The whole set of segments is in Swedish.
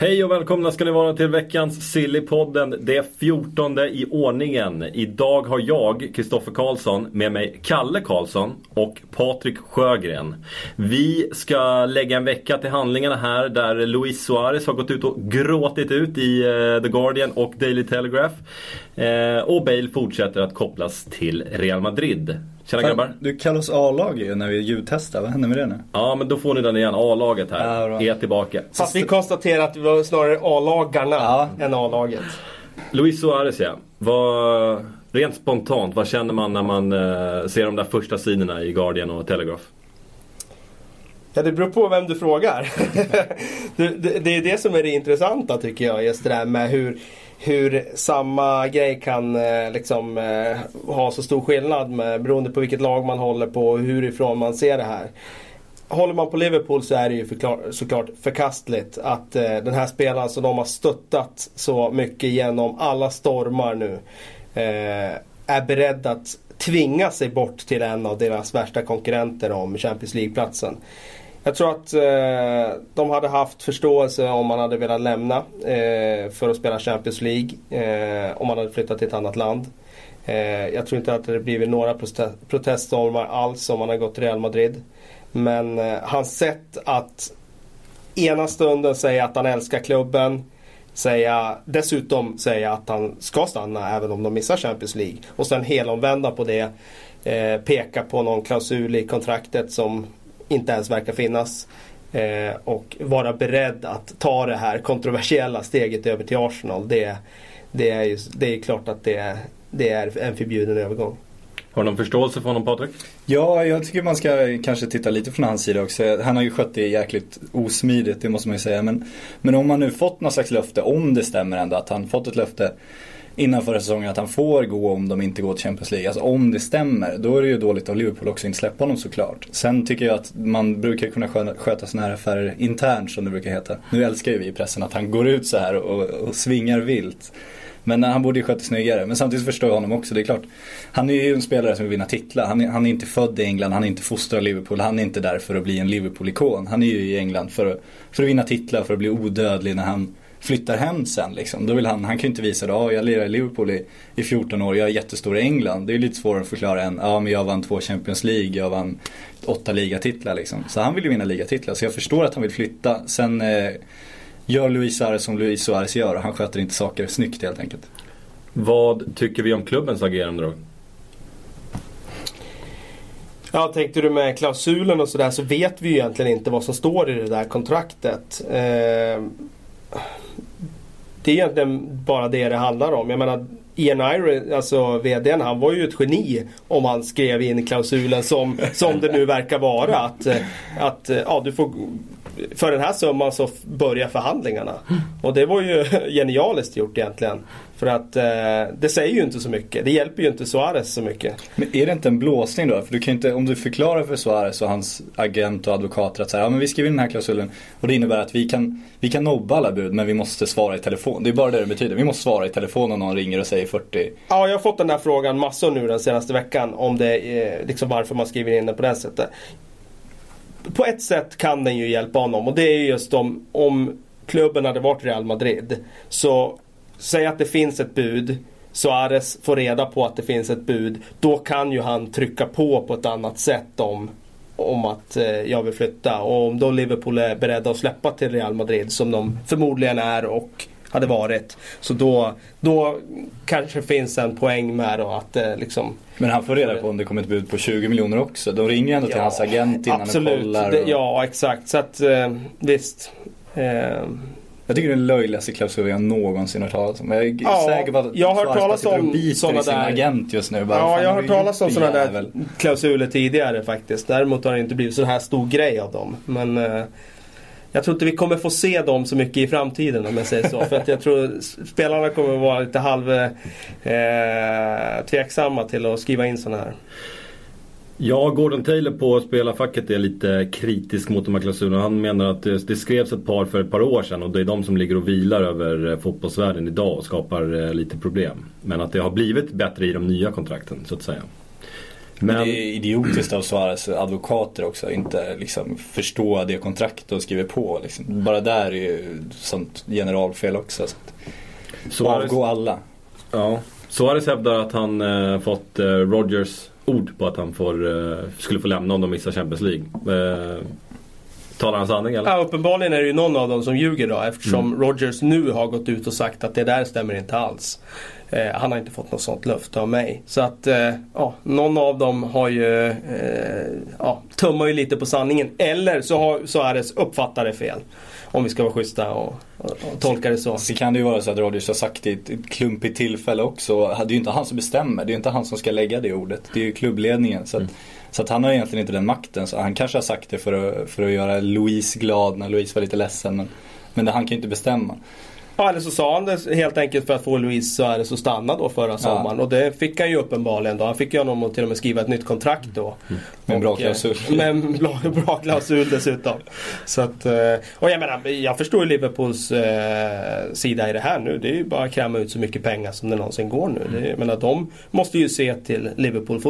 Hej och välkomna ska ni vara till veckans Sillypodden. Det fjortonde i ordningen. Idag har jag, Kristoffer Karlsson, med mig Kalle Karlsson och Patrik Sjögren. Vi ska lägga en vecka till handlingarna här där Luis Suarez har gått ut och gråtit ut i eh, The Guardian och Daily Telegraph. Eh, och Bale fortsätter att kopplas till Real Madrid. Tjena Fan, grabbar. Du kallar oss A-lag ju när vi ljudtestar, vad händer med det nu? Ja men då får ni den igen. A-laget här Ja, är tillbaka. Fast vi konstaterar att det var snarare A-lagarna Ja. än A-laget. Luis Suarez ja. Vad, rent spontant, vad känner man när man eh, ser de där första sidorna i Guardian och Telegraph? Ja, det beror på vem du frågar. det, det, det är det som är det intressanta tycker jag. Just det där med hur, hur samma grej kan eh, liksom, eh, ha så stor skillnad med, beroende på vilket lag man håller på och hurifrån man ser det här. Håller man på Liverpool så är det ju förklar, såklart förkastligt att eh, den här spelaren som de har stöttat så mycket genom alla stormar nu eh, är beredd att tvinga sig bort till en av deras värsta konkurrenter om Champions League-platsen. Jag tror att eh, de hade haft förståelse om man hade velat lämna eh, för att spela Champions League. Eh, om man hade flyttat till ett annat land. Eh, jag tror inte att det blivit några proteststormar alls om man hade gått till Real Madrid. Men eh, hans sätt att ena stunden säga att han älskar klubben. Säga, dessutom säga att han ska stanna även om de missar Champions League. Och sen helomvända på det. Eh, peka på någon klausul i kontraktet som inte ens verkar finnas. Eh, och vara beredd att ta det här kontroversiella steget över till Arsenal. Det, det, är, ju, det är klart att det, det är en förbjuden övergång. Har du någon förståelse för honom Patrik? Ja, jag tycker man ska kanske titta lite från hans sida också. Han har ju skött det jäkligt osmidigt, det måste man ju säga. Men, men om man nu fått något slags löfte, om det stämmer ändå, att han fått ett löfte innan förra säsongen att han får gå om de inte går till Champions League. Alltså om det stämmer, då är det ju dåligt av Liverpool också att inte släppa honom såklart. Sen tycker jag att man brukar kunna sköta, sådana här affärer internt som det brukar heta. Nu älskar ju vi i pressen att han går ut så här och, och svingar vilt. Men eh, han borde ju sköta snyggare. Men samtidigt förstår jag honom också. Det är klart, han är ju en spelare som vill vinna titlar. Han är, han är inte född i England, han är inte fostrad i Liverpool. Han är inte där för att bli en Liverpool-ikon. Han är ju i England för att, för att vinna titlar, för att bli odödlig när han flyttar hem sen liksom. Då vill han, han kan ju inte visa det, ja jag lirar i Liverpool i, i 14 år, jag är jättestor i England. Det är ju lite svårare att förklara än, ja men jag vann två Champions League, jag vann åtta ligatitlar liksom. Så han vill ju vinna ligatitlar, så jag förstår att han vill flytta. Sen eh, gör Luis Suarez som Luis Suarez gör och han sköter inte saker snyggt helt enkelt. Vad tycker vi om klubbens agerande då? Ja, tänkte du med klausulen och sådär så vet vi ju egentligen inte vad som står i det där kontraktet. Eh, det är egentligen bara det det handlar om. Jag menar Ian Irie, alltså VDn, han var ju ett geni om han skrev in klausulen som, som det nu verkar vara. Att, att ja, du får, för den här summan så börjar förhandlingarna. Och det var ju genialiskt gjort egentligen. För att eh, det säger ju inte så mycket. Det hjälper ju inte Suarez så mycket. Men är det inte en blåsning då? För du kan inte, om du förklarar för Suarez och hans agent och advokater att säga, ja men vi skriver in den här klausulen och det innebär att vi kan, vi kan nobba alla bud men vi måste svara i telefon. Det är bara det det betyder. Vi måste svara i telefon om någon ringer och säger 40. Ja, jag har fått den här frågan massor nu den senaste veckan om det, eh, liksom varför man skriver in det på det sättet. På ett sätt kan den ju hjälpa honom och det är just om, om klubben hade varit Real Madrid. Så säg att det finns ett bud. Suarez får reda på att det finns ett bud. Då kan ju han trycka på på ett annat sätt om, om att eh, jag vill flytta. Och om då Liverpool är beredda att släppa till Real Madrid som de förmodligen är och hade varit. Så då, då kanske finns en poäng med då att eh, liksom Men han får reda på om det kommer ett bud på 20 miljoner också. De ringer ändå till Ja, hans agent innan absolut. och kollar. Och... ja, exakt. Så att eh, visst. Eh, Jag tycker det är den löjligaste klausulen jag någonsin har hört talas om. Jag är Ja, säker på att jag har hört talas om sin där- agent just nu. Bara, Ja, jag har hört talas om sådana där klausuler tidigare faktiskt. Däremot har det inte blivit så här stor grej av dem. Men eh, jag tror inte vi kommer få se dem så mycket i framtiden om jag säger så. För att jag tror spelarna kommer vara lite halv eh, tveksamma till att skriva in sådana här. Ja, Gordon Taylor på spelarfacket är lite kritisk mot de här klausulerna. Han menar att det, skrevs ett par för ett par år sedan och det är de som ligger och vilar över eh, fotbollsvärlden idag och skapar eh, lite problem. Men att det har blivit bättre i de nya kontrakten så att säga. Men, men det är idiotiskt av Suarez advokater också inte liksom förstå det kontrakt och skriver på. Liksom. Bara där är ju sånt generalfel också. Så Suarez, avgå alla. Ja. Suarez hävdar att han eh, fått eh, Rogers ord på att han får, eh, skulle få lämna om de missar Champions League. Talar han sanning eller? Ja, uppenbarligen är det ju någon av dem som ljuger då eftersom mm. Rogers nu har gått ut och sagt att det där stämmer inte alls. Eh, han har inte fått något sånt löfte av mig. Så att eh, ja, någon av dem har ju, eh, ja, tummar ju lite på sanningen. Eller så har Suarez uppfattat det fel. Om vi ska vara schyssta och, och, och tolka det så. Så kan det ju vara så att Rodgers har sagt det i ett, ett klumpigt tillfälle också. Det är ju inte han som bestämmer. Det är ju inte han som ska lägga det ordet. Det är ju klubbledningen. Så, att, mm. så att han har egentligen inte den makten. Så han kanske har sagt det för att, för att göra Louise glad när Louise var lite ledsen. Men, men det, han kan ju inte bestämma. Ja, eller så sa han det helt enkelt för att få Luis Suarez att stanna då förra sommaren. Ja. Och det fick han ju uppenbarligen då. Han fick ju honom att till och med skriva ett nytt kontrakt då. Mm. Med en bra klausul. Eh, med en bra, bra klausul dessutom. Så att, eh, och jag menar, jag förstår Liverpools eh, sida i det här nu. Det är ju bara att kräma ut så mycket pengar som det någonsin går nu. Det, jag menar, de måste ju se till Liverpool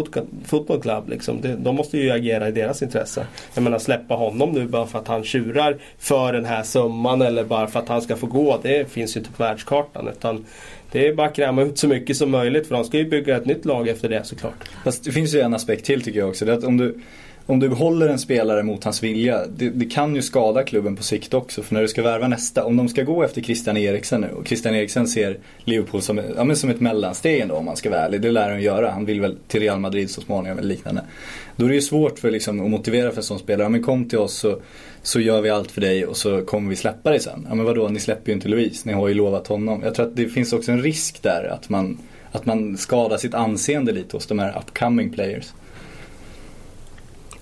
Football Club. Liksom. De, de måste ju agera i deras intresse. Jag menar släppa honom nu bara för att han tjurar för den här summan eller bara för att han ska få gå. Det finns ju inte på världskartan. Utan det är bara att kräma ut så mycket som möjligt för de ska ju bygga ett nytt lag efter det såklart. Fast det finns ju en aspekt till tycker jag också. Det är att om du, om du håller en spelare mot hans vilja, det, det, kan ju skada klubben på sikt också. För när du ska värva nästa, om de ska gå efter Christian Eriksen nu och Christian Eriksen ser Liverpool som, ja, men som ett mellansteg ändå om man ska vara ärlig. Det lär han göra. Han vill väl till Real Madrid så småningom eller liknande. Då är det ju svårt för liksom, att motivera för en sån spelare. Ja, men kom till oss så, så gör vi allt för dig och så kommer vi släppa dig sen. Ja men vadå, ni släpper ju inte Louise, ni har ju lovat honom. Jag tror att det finns också en risk där att man, att man skadar sitt anseende lite hos de här upcoming players.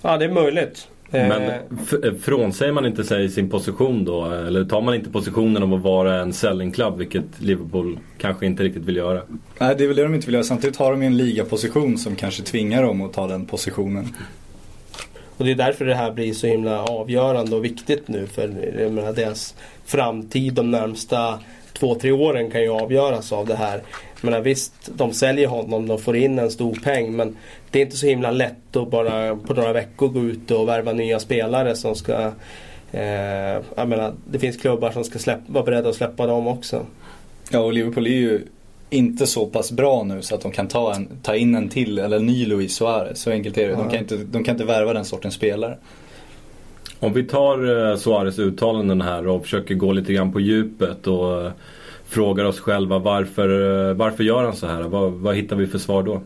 Ja det är möjligt. Men eh. frånsäger man inte sig sin position då? Eller tar man inte positionen av att vara en selling club, vilket Liverpool kanske inte riktigt vill göra? Nej, det är väl det de inte vill göra. Samtidigt har de en ligaposition som kanske tvingar dem att ta den positionen. Och det är därför det här blir så himla avgörande och viktigt nu för menar, deras framtid de närmsta två, tre åren kan ju avgöras av det här. Men visst, de säljer honom, de får in en stor peng men det är inte så himla lätt att bara på några veckor gå ut och värva nya spelare som ska eh, jag menar, det finns klubbar som ska släppa, vara beredda att släppa dem också. Ja och Liverpool är ju inte så pass bra nu så att de kan ta, en, ta in en till eller en ny Luis Suarez. Så enkelt är det. De kan, inte, de kan inte värva den sortens spelare. Om vi tar eh, Suarez uttalanden här och försöker gå lite grann på djupet och eh, frågar oss själva varför, eh, varför gör han så här? Vad, vad hittar vi för svar då?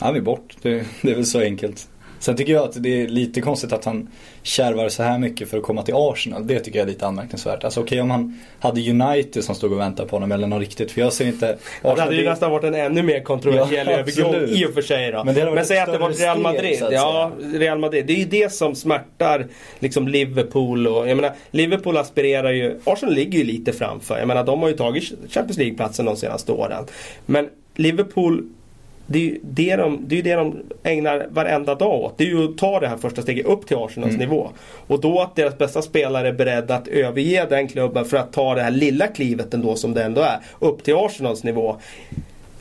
Han är bort. Det, det är väl så enkelt. Sen tycker jag att det är lite konstigt att han kärvar så här mycket för att komma till Arsenal. Det tycker jag är lite anmärkningsvärt. Alltså okej okay, om han hade United som stod och väntade på honom eller något riktigt. För jag ser inte... Arsenal, det hade ju nästan varit en ännu mer kontroversiell ja, övergång i och för sig då. Men, Men säg att det var Real Madrid. Steg, ja, Real Madrid. Det är ju det som smärtar liksom Liverpool och jag menar Liverpool aspirerar ju, Arsenal ligger ju lite framför. Jag menar de har ju tagit Champions League-platsen de senaste åren. Men Liverpool det är ju det de, det, är det de ägnar varenda dag åt. Det är ju att ta det här första steget upp till Arsenals mm. nivå. Och då att deras bästa spelare är beredda att överge den klubben för att ta det här lilla klivet ändå som det ändå är. Upp till Arsenals nivå.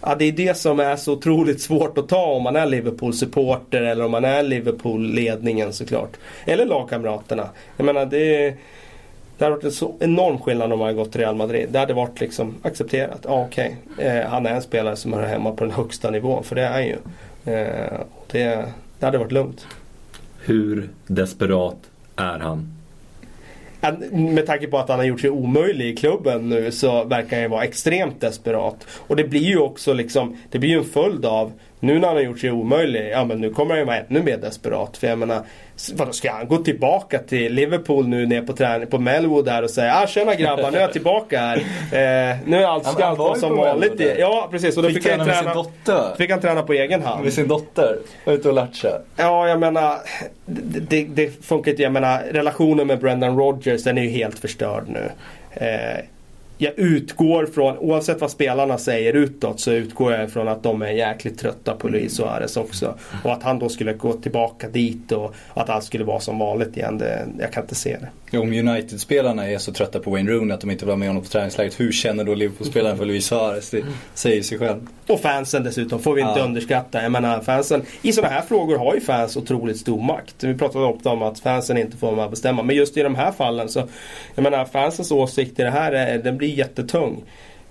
Ja, det är det som är så otroligt svårt att ta om man är Liverpool-supporter eller om man är Liverpool-ledningen såklart. Eller lagkamraterna. Jag menar det är det hade varit en så enorm skillnad om han hade gått till Real Madrid. Det hade varit liksom accepterat. Ja, okej. Okay. Eh, han är en spelare som hör hemma på den högsta nivån. För det är han ju. Eh, det, det hade varit lugnt. Hur desperat är han? Med tanke på att han har gjort sig omöjlig i klubben nu så verkar han ju vara extremt desperat. Och det blir ju också liksom, det blir ju en följd av nu när han har gjort sig omöjlig, ja men nu kommer han ju vara ännu mer desperat. För jag menar, vadå, ska han gå tillbaka till Liverpool nu ner på träning på Melwood där och säga ah tjena grabbar, nu är jag tillbaka här. Eh, nu är allt, ska allt vara som vanligt. Ja precis, och då fick, fick han, träna, med sin dotter. fick han träna på egen hand. Med sin dotter, var ute och latcha. Ja, jag menar, det, det funkar inte. Jag menar, relationen med Brendan Rodgers den är ju helt förstörd nu. Eh, jag utgår från, oavsett vad spelarna säger utåt, så utgår jag från att de är jäkligt trötta på Luis Suarez också. Och att han då skulle gå tillbaka dit och att allt skulle vara som vanligt igen, det, jag kan inte se det. Om United-spelarna är så trötta på Wayne Rooney att de inte vill vara med honom på träningsläget, hur känner då Liverpool-spelarna för Luis Suarez? Det säger sig själv. Och fansen dessutom, får vi inte Ja. underskatta. Jag menar fansen, i sådana här frågor har ju fans otroligt stor makt. Vi pratade ofta om att fansen inte får vara med och bestämma. Men just i de här fallen så, jag menar fansens åsikt i det här, är, den blir jättetung.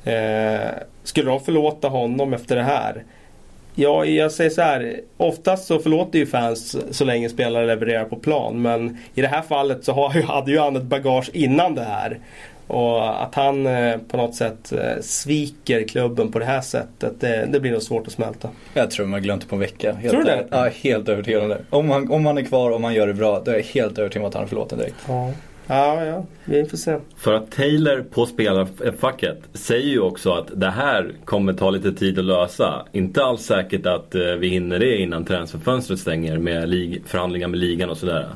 Eh, skulle de förlåta honom efter det här? Ja, jag säger så här. Oftast så förlåter ju fans så länge spelare levererar på plan. Men i det här fallet så har hade ju han ett bagage innan det här. Och att han eh, på något sätt eh, sviker klubben på det här sättet, det, det blir nog svårt att smälta. Jag tror man glömt det på en vecka. Helt Tror du det? Ja, helt övertygad om det. Om han, om han är kvar, om han gör det bra, då är jag helt övertygad om att han är förlåten direkt. Ja, ja, ja vi får se. För att Taylor på spelarfacket säger ju också att det här kommer ta lite tid att lösa. Inte alls säkert att eh, vi hinner det innan transferfönstret stänger med förhandlingar med ligan och sådär.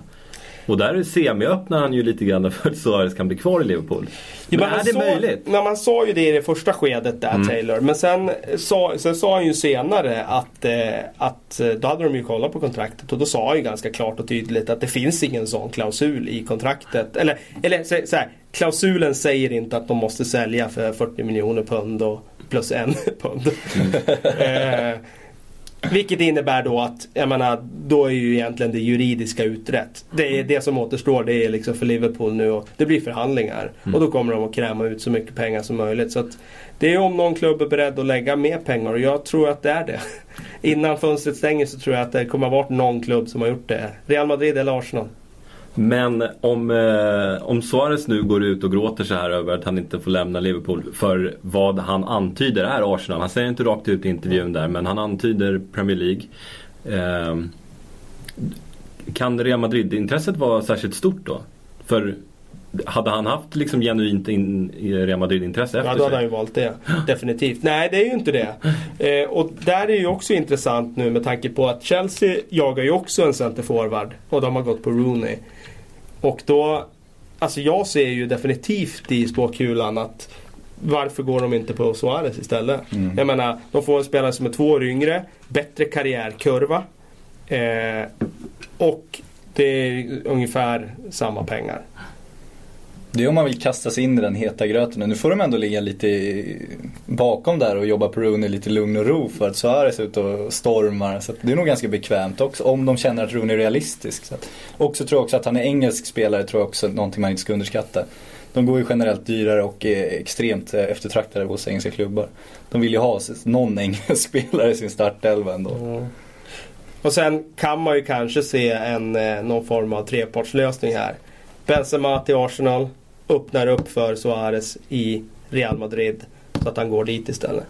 Och där semiöppnar han ju lite grann för att Suarez kan bli kvar i Liverpool. Men Ja, är det sa, möjligt? Nej, man sa ju det i det första skedet där Taylor. Men sen sa, sen sa han ju senare att, eh, att eh, då hade de ju kollat på kontraktet och då sa han ju ganska klart och tydligt att det finns ingen sån klausul i kontraktet. Eller, eller så, så här, klausulen säger inte att de måste sälja för 40 miljoner pund och plus en pund. eh, vilket innebär då att, jag menar, då är ju egentligen det juridiska utrett. Det är det som återstår, det är liksom för Liverpool nu och det blir förhandlingar. Och då kommer de att kräma ut så mycket pengar som möjligt. Så att det är om någon klubb är beredd att lägga mer pengar och jag tror att det är det. Innan fönstret stänger så tror jag att det kommer att varit någon klubb som har gjort det. Real Madrid eller Arsenal. Men om, eh, om Suarez nu går ut och gråter så här över att han inte får lämna Liverpool för vad han antyder är Arsenal. Han säger inte rakt ut i intervjun där men han antyder Premier League. Eh, kan Real Madrid-intresset vara särskilt stort då? För hade han haft liksom genuint in, Real Madrid-intresse efter Ja, då hade han sig? ju valt det. Definitivt. Nej, det är ju inte det. Eh, och där är ju också intressant nu med tanke på att Chelsea jagar ju också en centerforward. Och de har gått på Rooney. Och då, alltså jag ser ju definitivt i spåkulan att varför går de inte på Suarez istället? Jag menar, de får en spelare som är två år yngre, bättre karriärkurva. Eh, och det är ungefär samma pengar. Det är om man vill kasta sig in i den heta gröten. Nu får de ändå ligga lite bakom där och jobba på Rooney lite lugn och ro för att Suarez är ute och stormar. Så att det är nog ganska bekvämt också om de känner att Rooney är realistisk. Så att, också tror jag också att han är engelsk spelare tror jag också är någonting man inte ska underskatta. De går ju generellt dyrare och är extremt eh, eftertraktade hos engelska klubbar. De vill ju ha någon engelsk spelare i sin startelva ändå. Och sen kan man ju kanske se en, eh, någon form av trepartslösning här. Benzema till Arsenal öppnar upp för Suarez i Real Madrid så att han går dit istället.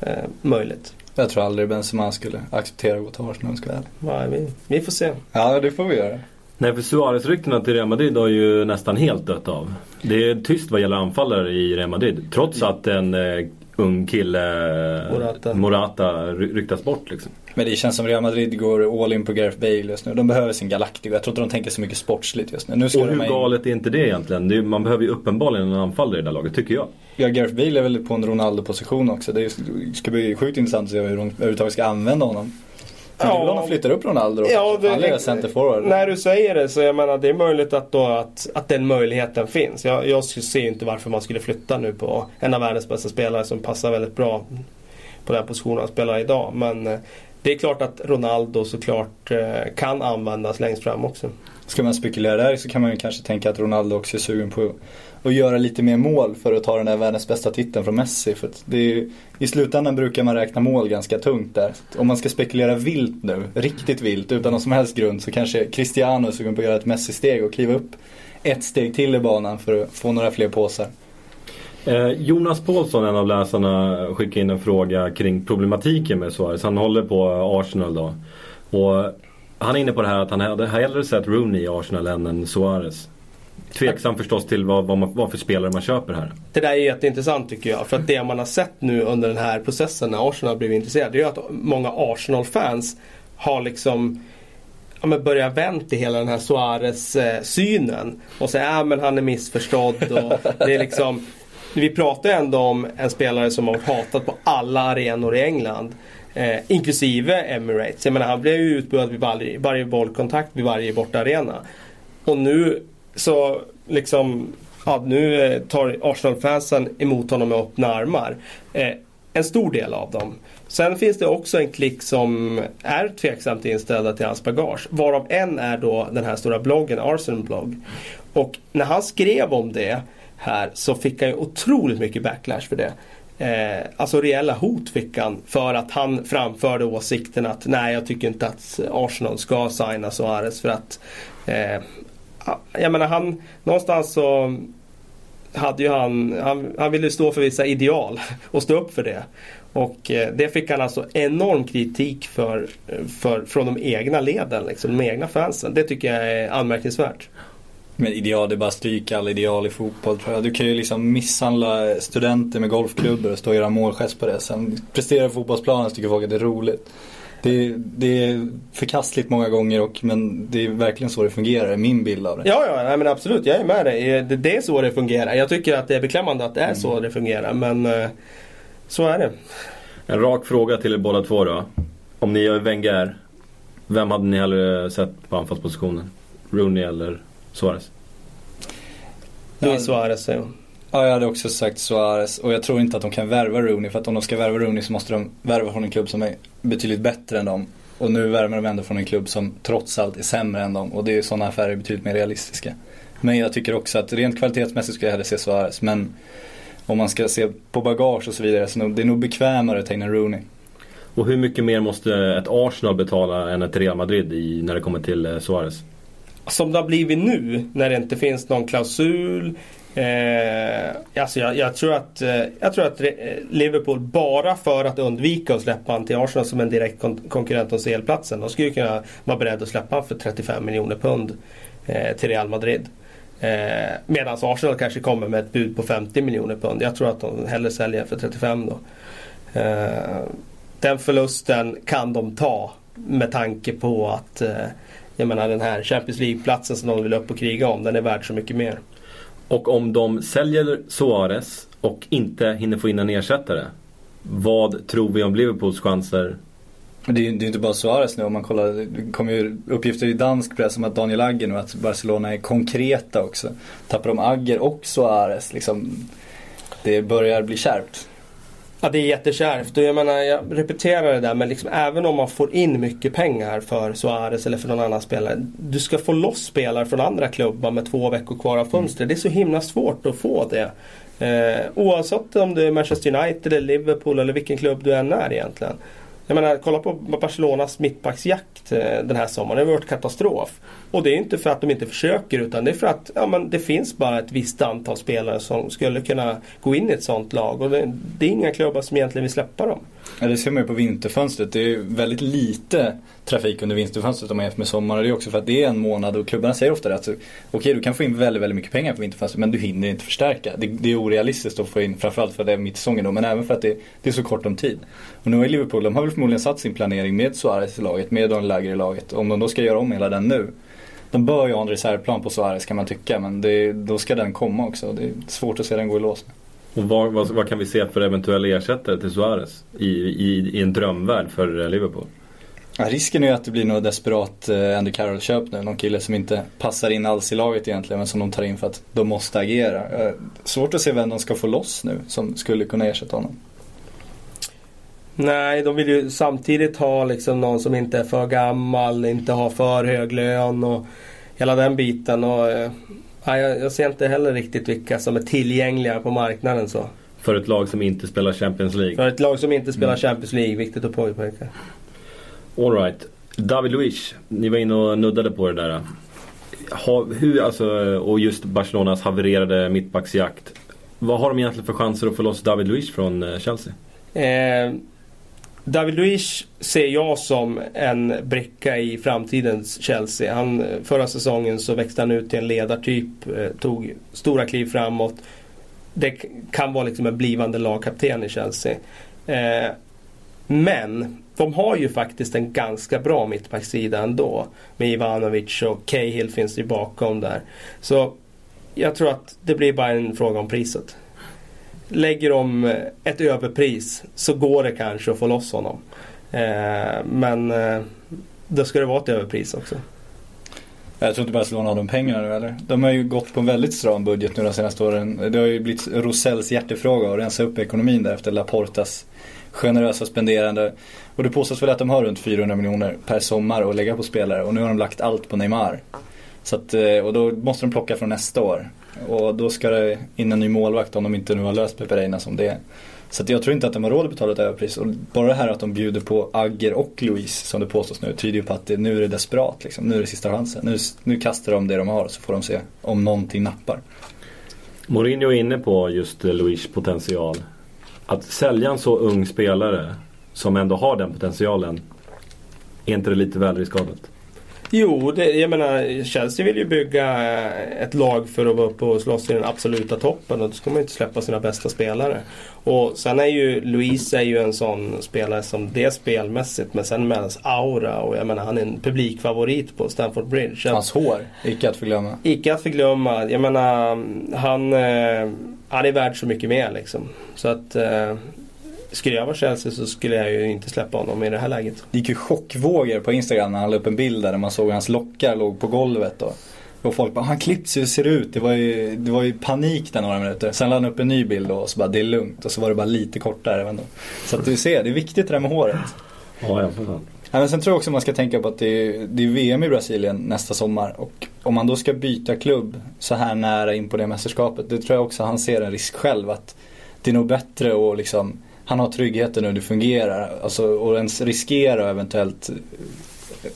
Eh, möjligt. Jag tror aldrig Benzema skulle acceptera att gå till Arsenal ska. Ja, vi, vi får se. Ja, det får vi göra. Nej för Suarez-ryktena till Real Madrid har ju nästan helt dött av. Det är tyst vad gäller anfallare i Real Madrid. Trots att en eh, ung kille, Morata. Morata ry- ryktas bort liksom. Men det känns som Real Madrid går all in på Gareth Bale just nu. De behöver sin Galactico. Jag tror inte de tänker så mycket sportsligt just nu. nu ska Och hur in- galet är inte det egentligen? Det är, man behöver ju uppenbarligen en anfallare i det där laget, tycker jag. Ja, Gareth Bale är väl på en Ronaldo-position också. Det är- ska bli sjukt intressant att se hur de överhuvudtaget ska använda honom. Ja. Ja. Är om de flyttar upp Ronaldo. Ja, det- Han lirar center forward. När du säger det så jag menar det är möjligt att, då att, att den möjligheten finns. Jag, jag ser ju inte varför man skulle flytta nu på en av världens bästa spelare som passar väldigt bra på den positionen han spelar idag. Men eh, det är klart att Ronaldo såklart eh, kan användas längst fram också. Ska man spekulera där så kan man ju kanske tänka att Ronaldo också är sugen på att göra lite mer mål för att ta den där världens bästa titeln från Messi. För att det är, ju- I slutändan brukar man räkna mål ganska tungt där. Om man ska spekulera vilt nu, riktigt vilt, utan någon som helst grund så kanske Cristiano är sugen på att göra ett Messi-steg och kliva upp ett steg till i banan för att få några fler påsar. Eh, Jonas Paulsson, en av läsarna, skickade in en fråga kring problematiken med Suarez. Han håller på Arsenal då. Och han är inne på det här att han hade hellre sett Rooney i Arsenal än en Suarez. Tveksam förstås till vad, vad, man, vad för spelare man köper här. Det där är jätteintressant tycker jag. För att det man har sett nu under den här processen när Arsenal har blivit intresserade. Det är ju att många Arsenal-fans har liksom ja, men börjat vänt i hela den här Suarez-synen. Eh, och säger att men han är missförstådd. Och det är liksom vi pratar ändå om en spelare som har varit hatad på alla arenor i England. Eh, inklusive Emirates. Jag menar han blev ju utbuad vid varje, varje bollkontakt vid varje bortaarena. Och nu så liksom ja, nu eh, tar Arsenal-fansen emot honom med öppna armar. Eh, en stor del av dem. Sen finns det också en klick som är tveksamt inställda till hans bagage. Varav en är då den här stora bloggen, Arsenal blogg. Och när han skrev om det här så fick han ju otroligt mycket backlash för det. Eh, alltså reella hot fick han för att han framförde åsikten att nej jag tycker inte att Arsenal ska signa Suarez för att eh, jag menar han någonstans så hade ju han, han, han ville stå för vissa ideal och stå upp för det. Och eh, det fick han alltså enorm kritik för, eh, för från de egna leden, liksom, de egna fansen. Det tycker jag är anmärkningsvärt. Men ideal, det är bara stryka alla ideal i fotboll tror jag. Du kan ju liksom misshandla studenter med golfklubbor och stå och göra målgest på det. Sen prestera fotbollsplanen så tycker folk att det är roligt. Det, det, är förkastligt många gånger och, men det är verkligen så det fungerar, min bild av det. Ja, ja nej, men absolut, jag är med dig. Det, det är så det fungerar. Jag tycker att det är beklämmande att det är mm. så det fungerar, men eh, så är det. En rak fråga till er båda två då. Om ni gör Wenger, vem hade ni hellre sett på anfallspositionen? Rooney eller Suarez? Det är Suarez säger hon. Ja, jag hade också sagt Suarez och jag tror inte att de kan värva Rooney för att om de ska värva Rooney så måste de värva från en klubb som är betydligt bättre än dem. Och nu värvar de ändå från en klubb som trots allt är sämre än dem och det är sådana affärer betydligt mer realistiska. Men jag tycker också att rent kvalitetsmässigt skulle jag hellre se Suarez men om man ska se på bagage och så vidare så det är nog bekvämare att ta in en Rooney. Och hur mycket mer måste ett Arsenal betala än ett Real Madrid i, när det kommer till eh, Suarez? Som det har blivit nu när det inte finns någon klausul Eh, alltså jag, jag, tror att, eh, jag tror att eh, Liverpool bara för att undvika att släppa han till Arsenal som en direkt kon konkurrent om CL-platsen. De skulle kunna vara beredda att släppa han för 35 miljoner pund eh, till Real Madrid. Eh, Medan Arsenal kanske kommer med ett bud på 50 miljoner pund. Jag tror att de hellre säljer för 35 då. Eh, den förlusten kan de ta med tanke på att eh, jag menar den här Champions League-platsen som de vill upp och kriga om, den är värd så mycket mer. Och om de säljer Suarez och inte hinner få in en ersättare. Vad tror vi om Liverpools chanser? Det är, det är inte bara Suarez nu om man kollar. Det kommer ju uppgifter i dansk press om att Daniel Agger nu, att Barcelona är konkreta också. Tappar de Agger och Suarez liksom. Det börjar bli kärvt. Ja det är jättekärvt och jag menar jag repeterar det där men liksom, även om man får in mycket pengar för Suarez eller för någon annan spelare. Du ska få loss spelare från andra klubbar med två veckor kvar av fönstret. Mm. Det är så himla svårt att få det. Eh, oavsett om du är Manchester United eller Liverpool eller vilken klubb du än är egentligen. Jag menar, kolla på Barcelonas mittbacksjakt eh, den här sommaren. Det har varit katastrof. Och det är inte för att de inte försöker utan det är för att ja, men det finns bara ett visst antal spelare som skulle kunna gå in i ett sånt lag. Och det, det är inga klubbar som egentligen vill släppa dem. Ja, det ser man ju på vinterfönstret. Det är väldigt lite trafik under vinterfönstret om man jämför med sommaren. Det är också för att det är en månad och klubbarna säger ofta det att okej okay, du kan få in väldigt, väldigt mycket pengar på vinterfönstret men du hinner inte förstärka. Det, det är orealistiskt att få in, framförallt för att det är mitt säsongen då, men även för att det, det, är så kort om tid. Och nu har Liverpool, de har väl förmodligen satt sin planering med Suarez i laget, med Daniel Lager i laget. Om de då ska göra om hela den nu de bör ju ha en reservplan på Suarez kan man tycka men det, då ska den komma också. Det är svårt att se den gå i lås. Och vad, vad, vad, kan vi se för eventuella ersättare till Suarez i, i, i en drömvärld för Liverpool? Ja, risken är ju att det blir något desperat eh, Andy Carroll-köp nu. Någon kille som inte passar in alls i laget egentligen men som de tar in för att de måste agera. Eh, svårt att se vem de ska få loss nu som skulle kunna ersätta honom. Nej, de vill ju samtidigt ha liksom någon som inte är för gammal, inte har för hög lön och hela den biten. Och, eh, ja, jag, ser inte heller riktigt vilka som är tillgängliga på marknaden. så. För ett lag som inte spelar Champions League? För ett lag som inte spelar mm. Champions League, viktigt att påpeka. Alright. David Luiz, ni var inne och nuddade på det där. Ha, hur, alltså, och just Barcelonas havererade mittbacksjakt. Vad har de egentligen för chanser att få loss David Luiz från eh, Chelsea? Eh, David Luiz ser jag som en bricka i framtidens Chelsea. Han, eh, förra säsongen så växte han ut till en ledartyp, eh, tog stora kliv framåt. Det kan vara liksom en blivande lagkapten i Chelsea. Eh, men de har ju faktiskt en ganska bra mittbacksida ändå. Med Ivanovic och Cahill finns ju bakom där. Så jag tror att det blir bara en fråga om priset. lägger de eh, ett överpris så går det kanske att få loss honom. Eh, men eh, då ska det vara ett överpris också. Jag tror inte Barcelona har de pengarna nu eller? De har ju gått på en väldigt stram budget nu de senaste åren. Det har ju blivit Rosells hjärtefråga att rensa upp ekonomin där efter Laportas generösa spenderande. Och det påstås väl att de har runt 400 miljoner per sommar att lägga på spelare och nu har de lagt allt på Neymar. Så att, eh, och då måste de plocka från nästa år. Och då ska det in en ny målvakt om de inte nu har löst Pepe som det är. Så att jag tror inte att de har råd att betala ett överpris. Och bara det här att de bjuder på Agger och Louise som det påstås nu tyder ju på att det, nu är det desperat. Liksom. Nu är det sista chansen. Nu, nu kastar de det de har så får de se om någonting nappar. Mourinho är inne på just eh, Louise potential. Att sälja en så ung spelare som ändå har den potentialen. Är inte det lite väl riskabelt? Jo, det, jag menar Chelsea vill ju bygga ett lag för att vara uppe och slåss i den absoluta toppen och då ska man ju inte släppa sina bästa spelare. Och sen är ju Luis är ju en sån spelare som det är spelmässigt men sen med hans aura och jag menar han är en publikfavorit på Stamford Bridge. Hans hår, icke att förglömma. Icke att förglömma. Jag menar han, eh, han är värd så mycket mer liksom. Så att eh, skulle jag vara Chelsea så skulle jag ju inte släppa honom i det här läget. Det gick ju chockvågor på Instagram när han la upp en bild där man såg hans lockar låg på golvet. Och, och folk bara, han klipps ju, hur ser det ut? Det var, ju, det var ju panik där några minuter. Sen la han upp en ny bild och så bara, det är lugnt. Och så var det bara lite kortare. Ändå. Så att du ser, det är viktigt det där med håret. Ja, får Ja, men sen tror jag också man ska tänka på att det är, det är VM i Brasilien nästa sommar. Och om man då ska byta klubb så här nära in på det mästerskapet. Det tror jag också han ser en risk själv. att Det är nog bättre att liksom han har tryggheten och det fungerar. Alltså, och ens riskera eventuellt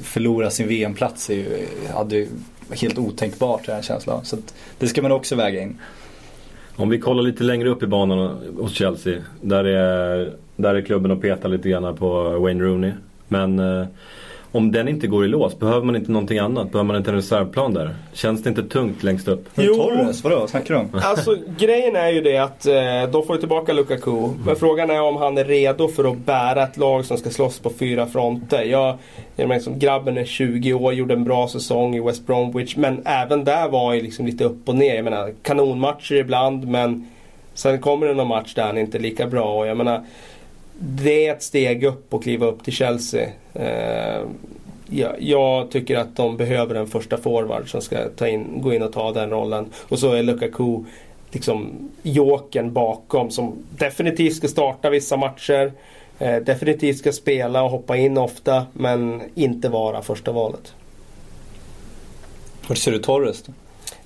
förlora sin VM-plats är ju, hade helt otänkbart den jag känslan. Så det ska man också väga in. Om vi kollar lite längre upp i banan hos Chelsea. Där är, där är klubben och petar lite grann på Wayne Rooney. Men eh, om den inte går i lås, behöver man inte någonting annat? Behöver man inte en reservplan där? Känns det inte tungt längst upp? Jo. Torres, vadå? Snackar du om? Alltså grejen är ju det att eh, de får ju tillbaka Lukaku. Men frågan är om han är redo för att bära ett lag som ska slåss på fyra fronter. Jag, jag menar, som grabben är 20 år, gjorde en bra säsong i West Bromwich. Men även där var han liksom lite upp och ner. Jag menar kanonmatcher ibland men sen kommer det någon match där han inte är lika bra. Och jag menar, det är ett steg upp att kliva upp till Chelsea. Eh, ja, jag tycker att de behöver en första forward som ska ta in, gå in och ta den rollen. Och så är Lukaku liksom jokern bakom som definitivt ska starta vissa matcher. Eh, definitivt ska spela och hoppa in ofta men inte vara första valet. Hur ser du Torres då?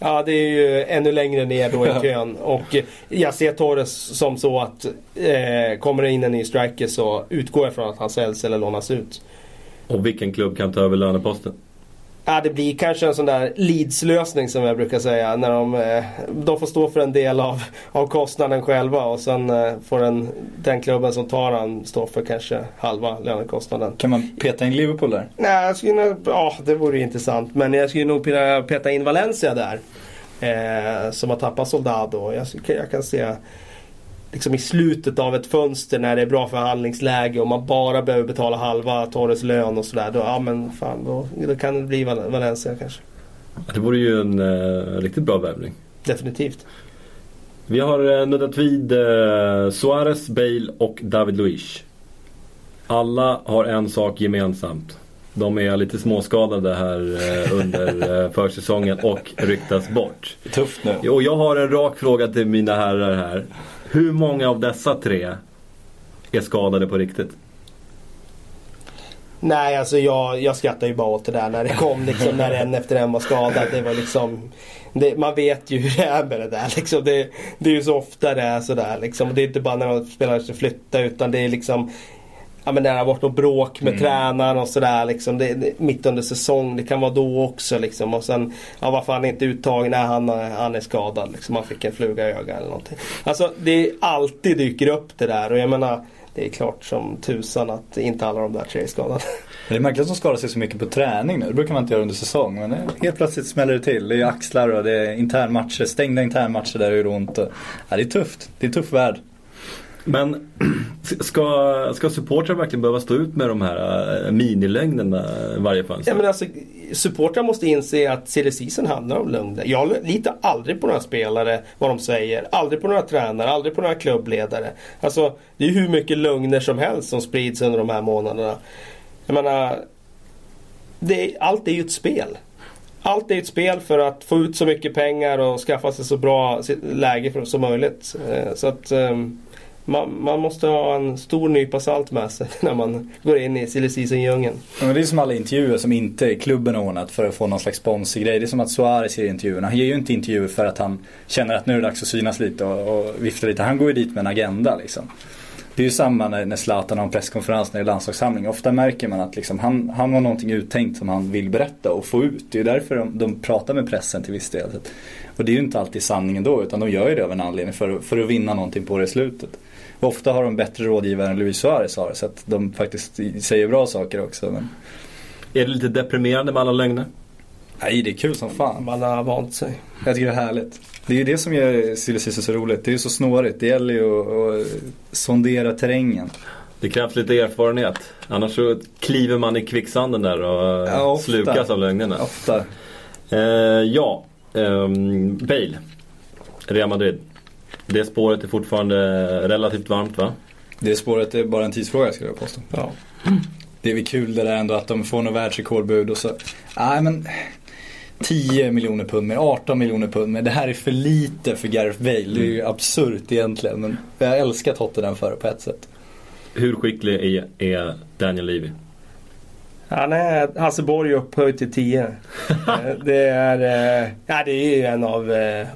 Ja, det är ju ännu längre ner då i kön. Och jag ser Torres som så att eh, kommer det in en ny striker så utgår jag från att han säljs eller lånas ut. Och vilken klubb kan ta över löneposten? Ja, det blir kanske en sån där Leeds-lösning som jag brukar säga. När de, eh, de får stå för en del av, av kostnaden själva och sen eh, får den, den klubben som tar den stå för kanske halva lönekostnaden. Kan man peta in Liverpool där? Nej, jag skulle ja, det vore intressant. Men jag skulle nog peta in Valencia där. Eh, som har tappat Soldado. Jag, jag kan se liksom i slutet av ett fönster när det är bra förhandlingsläge och man bara behöver betala halva Torres lön och sådär. Då, ja men fan, då, då kan det bli Valencia kanske. Det vore ju en eh, riktigt bra värvning. Definitivt. Vi har eh, nuddat vid eh, Suarez, Bale och David Luiz. Alla har en sak gemensamt. De är lite småskadade här eh, under eh, försäsongen och ryktas bort. Tufft nu. Och jag har en rak fråga till mina herrar här. Hur många av dessa tre är skadade på riktigt? Nej, alltså jag, jag skrattar ju bara åt det där när det kom liksom när en efter en var skadad. Det var liksom, det, man vet ju hur det är med det där. Liksom. Det, det är ju så ofta det är sådär. Liksom. Det är inte bara när de spelar sig flytta utan det är liksom Ja men det har varit något bråk med mm. tränaren och sådär liksom. Det, det, mitt under säsong. Det kan vara då också liksom. Och sen, ja varför han inte uttagen? Nej han, han är skadad liksom. Han fick en fluga i ögat eller någonting. Alltså det alltid dyker upp det där och jag menar det är klart som tusan att inte alla de där tre är skadade. Det är märkligt att de skadar sig så mycket på träning nu. Det brukar man inte göra under säsong. Men helt plötsligt smäller det till. Det är axlar och det är internmatcher, stängda internmatcher där det gör ont. Och, ja, det är tufft. Det är en tuff värld. Men ska, ska supportrar verkligen behöva stå ut med de här eh, minilögnerna varje fönster? Ja, men alltså, supportrar måste inse att CD-season handlar om lögner. Jag litar aldrig på några spelare, vad de säger. Aldrig på några tränare, aldrig på några klubbledare. Alltså, det är hur mycket lögner som helst som sprids under de här månaderna. Jag menar, det, allt är ju ett spel. Allt är ett spel för att få ut så mycket pengar och skaffa sig så bra läge som möjligt. Eh, så att Um man, man, måste ha en stor nypa salt med sig när man går in i silly season-djungeln. Ja, det är som alla intervjuer som inte klubben har ordnat för att få någon slags sponsorgrej. Det är som att Suarez ger intervjuerna. Han ger ju inte intervjuer för att han känner att nu är det dags att synas lite och, och vifta lite. Han går ju dit med en agenda liksom. Det är ju samma när, när Zlatan har en presskonferens när det är landslagssamling. Ofta märker man att liksom, han, han har någonting uttänkt som han vill berätta och få ut. Det är därför de, de pratar med pressen till viss del. Och det är ju inte alltid sanningen då utan de gör ju det av en anledning för, för att vinna någonting på det i slutet. Ofta har de bättre rådgivare än Luis Suarez har så att de faktiskt säger bra saker också. Men... Är det lite deprimerande med alla lögner? Nej, det är kul som fan. Man har vant sig. Jag tycker det är härligt. Det är ju det som gör Silly så roligt. Det är ju så snårigt. Det gäller ju att, att sondera terrängen. Det krävs lite erfarenhet. Annars så kliver man i kvicksanden där och ja, slukas av lögnerna. Ofta. Eh, ja, eh, Bale. Real Madrid. Det spåret är fortfarande relativt varmt va? Det spåret är bara en tidsfråga skulle jag påstå. Ja. Det är väl kul det där ändå att de får något världsrekordbud och så. Nej men 10 miljoner pund mer, 18 miljoner pund mer. Det här är för lite för Gareth Bale. Det är ju mm. absurt egentligen. Men jag älskar Tottenham för det på ett sätt. Hur skicklig är, är Daniel Levy? Han är Hasse Borg upphöjd till 10. Eh, det, är, eh, ja, det är ju en av eh,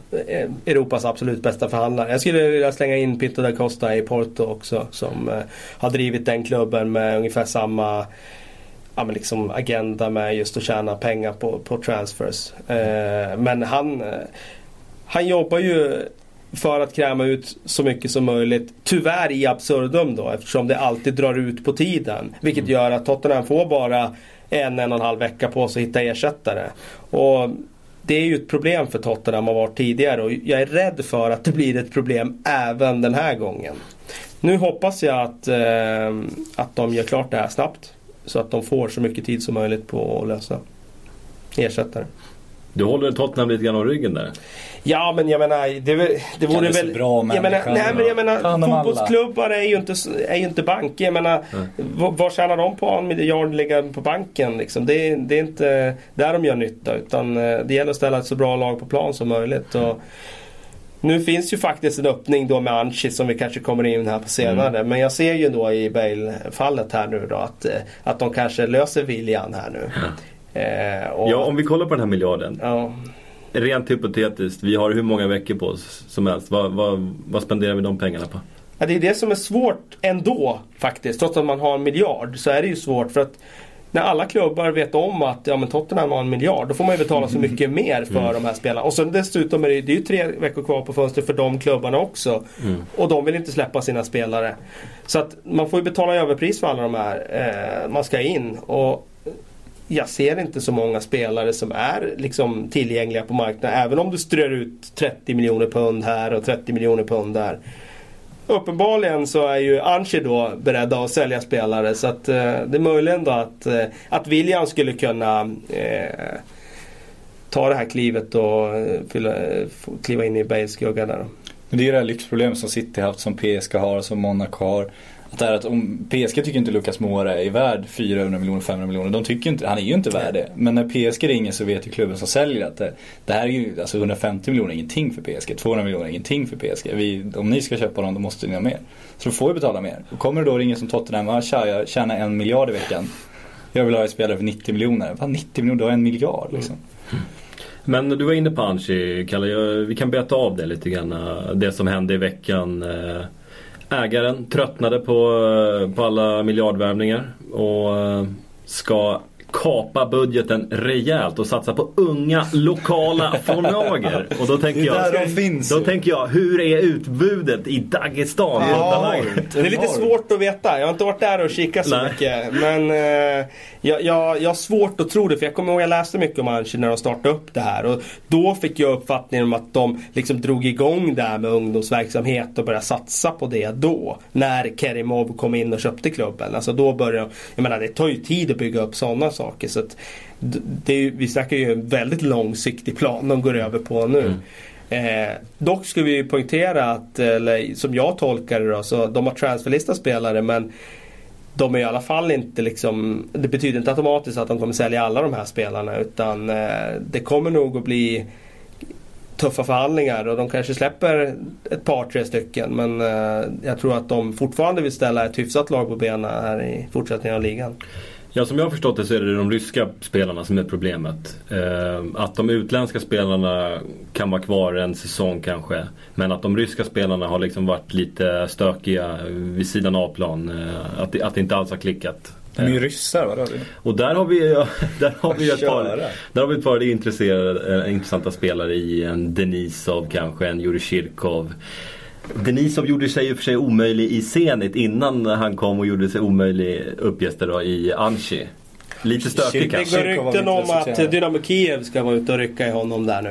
Europas absolut bästa förhandlare. Jag skulle vilja slänga in Pinto da Costa i Porto också. Som har drivit den klubben med ungefär samma ja, men liksom agenda med just att tjäna pengar på, på transfers. men han, han jobbar ju för att kräma ut så mycket som möjligt. Tyvärr i absurdum då eftersom det alltid drar ut på tiden. Vilket mm. gör att Tottenham får bara en, en och en halv vecka på sig att hitta ersättare. Och det är ju ett problem för Tottenham har varit tidigare och jag är rädd för att det blir ett problem även den här gången. Nu hoppas jag att, eh, att de gör klart det här snabbt. Så att de får så mycket tid som möjligt på att lösa ersättare. Du håller Tottenham lite grann om ryggen där? Ja men jag menar det, det vore väl... bra jag menar, nej men jag menar fotbollsklubbar är ju inte, är ju inte banker. Jag menar vad tjänar de på en miljard ligga på banken liksom? Det, det är inte där de gör nytta utan eh, det gäller att ställa ett så bra lag på plan som möjligt. Och, nu finns ju faktiskt en öppning då med Anchi som vi kanske kommer in här på senare. Mm. Men jag ser ju då i Bale-fallet här nu då att, eh, att de kanske löser viljan här nu. Ja. Eh, och, ja, om vi kollar på den här miljarden. Ja. Rent hypotetiskt, vi har hur många veckor på oss som helst. Vad, vad, vad spenderar vi de pengarna på? Ja, det är det som är svårt ändå faktiskt. Trots att man har en miljard så är det ju svårt. för att när alla klubbar vet om att ja, men Tottenham har en miljard, då får man ju betala så mycket mer för mm. de här spelarna. Och sen dessutom är det, det är ju tre veckor kvar på fönstret för de klubbarna också. Mm. Och de vill inte släppa sina spelare. Så att man får ju betala överpris för alla de här eh, man ska in. Och jag ser inte så många spelare som är liksom tillgängliga på marknaden. Även om du strör ut 30 miljoner pund här och 30 miljoner pund där. Uppenbarligen så är ju Anchi då beredda att sälja spelare så att eh, det är möjligen då att, eh, att William skulle kunna eh, ta det här klivet och eh, fylla, eh, kliva in i Bales skugga där. Men det är ju det här lyxproblemet som City haft, som PSG har, som Monaco har. Att det är att om PSG tycker inte Lucas Moura är värd 400 miljoner, 500 miljoner. De tycker inte, han är ju inte värd det. Men när PSG ringer så vet ju klubben som säljer att det, det här är ju, alltså 150 miljoner är ingenting för PSG. 200 miljoner är ingenting för PSG. Vi, om ni ska köpa dem då måste ni ha mer. Så då får vi betala mer. Och kommer det då ringa som Tottenham, ah, tja jag tjänar en miljard i veckan. Jag vill ha en spelare för 90 miljoner. Vad 90 miljoner? Du har en miljard liksom. Mm. Men du var inne på Anchi, Kalle. Vi kan beta av det lite grann. Det som hände i veckan. Eh, Ägaren tröttnade på, eh, på alla miljardvärvningar och eh, ska kapa budgeten rejält och satsa på unga lokala förmågor. Och då tänker jag, där de finns då ju. tänker jag, hur är utbudet i Dagestan? Ja, det är lite svårt att veta. Jag har inte varit där och kikat så Nej. mycket. Men eh, jag, jag, jag har svårt att tro det. För jag kommer ihåg jag läste mycket om Anchi när de startade upp det här. Och då fick jag uppfattningen om att de liksom drog igång det här med ungdomsverksamhet och började satsa på det då. När Kerimov kom in och köpte klubben. Alltså då började Jag menar det tar ju tid att bygga upp sådana saker. Så det vi snackar ju en väldigt långsiktig plan de går över på nu. Eh, dock ska vi poängtera att, eller som jag tolkar det då, så de har transferlista spelare men de är i alla fall inte liksom, det betyder inte automatiskt att de kommer sälja alla de här spelarna utan eh, det kommer nog att bli tuffa förhandlingar och de kanske släpper ett par tre stycken men eh, jag tror att de fortfarande vill ställa ett hyfsat lag på benen här i fortsättningen av ligan. Ja, som jag har förstått det så är det de ryska spelarna som är problemet. Eh, att de utländska spelarna kan vara kvar en säsong kanske. Men att de ryska spelarna har liksom varit lite stökiga vid sidan av plan. Eh, att, det, att det inte alls har klickat. De är ju ryssar, vadå? Och där har vi, där har vi ett par, där har vi ett par intresserade, eh, intressanta spelare i en Denisov kanske, en Jurij Kirkov. Denisov gjorde sig i och för sig omöjlig i Zenit innan han kom och gjorde sig omöjlig uppgifter då i Anchi. Lite stökig Kirkov- Det kanske. går rykten om att. Dynamo Kiev ska vara ute och rycka i honom där nu.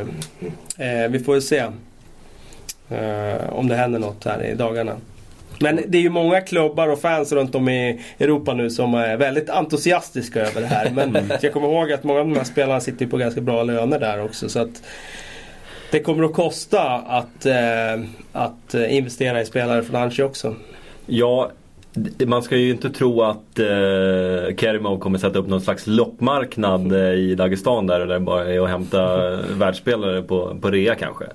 Eh, vi får väl se. Eh, om det händer något här i dagarna. Men det är ju många klubbar och fans runt om i Europa nu som är väldigt entusiastiska över det här. Men jag kommer ihåg att många av de här spelarna sitter ju på ganska bra löner där också. Så att det kommer att kosta att, eh, att eh, investera i spelare från Anchi också. Ja, man ska ju inte tro att eh, Kerimov kommer sätta upp någon slags loppmarknad eh, i Dagestan där. Där det bara är att hämta eh, världsspelare på, på rea kanske.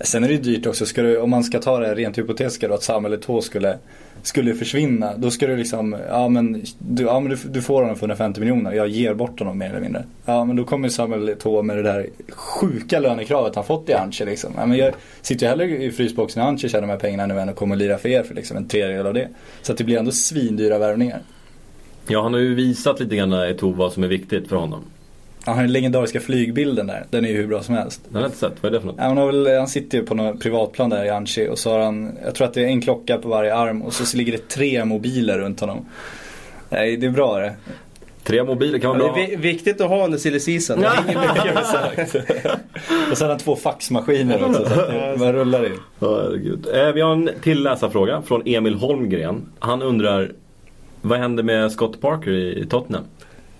Sen är det ju dyrt också, ska du, om man ska ta det rent hypotetiska då att Sam eller Tå skulle, skulle försvinna. Då ska du liksom, ja men, du, ja, men du, du får honom för 150 miljoner, jag ger bort honom mer eller mindre. Ja men då kommer Samuel Tå med det där sjuka lönekravet han fått i Anche liksom. Ja, men jag sitter ju hellre i frysboxen i Anche tjänar de här pengarna nu än att komma och lira för er för liksom en tredjedel av det. Så att det blir ändå svindyra värvningar. Ja, han har ju visat lite grann eh, Eto'o vad som är viktigt för honom. Ja, Han har den legendariska flygbilden där, den är ju hur bra som helst. Den har jag inte sett. Vad är det för något? Ja, Han, har väl, han sitter ju på något privatplan där i Anchi och så har han, jag tror att det är en klocka på varje arm och så ligger det tre mobiler runt honom. Nej, det är bra det. Tre mobiler kan Det vara är bra. vi- viktigt att ha under silly season. Det med sagt. Och sen har två faxmaskiner också så att det bara rullar in. Ja, herregud. Eh, vi har en till läsarfråga från Emil Holmgren. Han undrar vad händer med Scott Parker i Tottenham?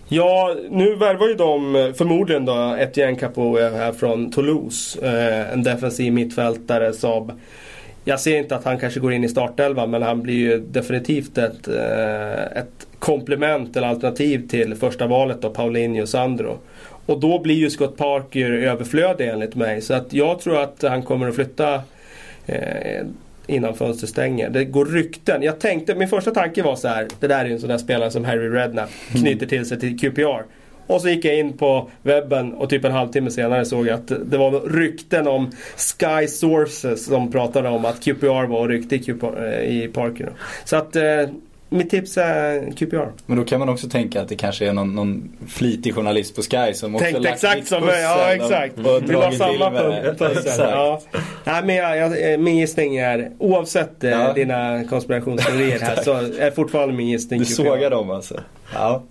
Ja, nu värvar ju de eh, förmodligen då Etienne Capoe här från Toulouse. Eh, en defensiv mittfältare som jag ser inte att han kanske går in i startelvan men han blir ju definitivt ett, eh, ett komplement eller alternativ till första valet då, Paulinho och Sandro. Och då blir ju Scott Parker överflödig enligt mig. Så att jag tror att han kommer att flytta innan fönstret stänger. Det går rykten. Jag tänkte, min första tanke var så här. Det där är ju en sån där spelare som Harry Redknapp knyter till sig till QPR. Och så gick jag in på webben och typ en halvtimme senare såg jag att det var rykten om Sky Sources som pratade om att QPR var och ryckte i, QPR, eh, i Parker. Så att eh, mitt tips är QPR. Men då kan man också tänka att det kanske är någon, någon flitig journalist på Sky som också Tänkte lagt exakt som pussel Ja och- exakt. och Vi la dragit samma till med det. punkt-. Ja. Nej, men jag, jag, min gissning är oavsett eh, Ja. dina konspirationsteorier här så är fortfarande min gissning Du QPR. sågar dem alltså? Ja.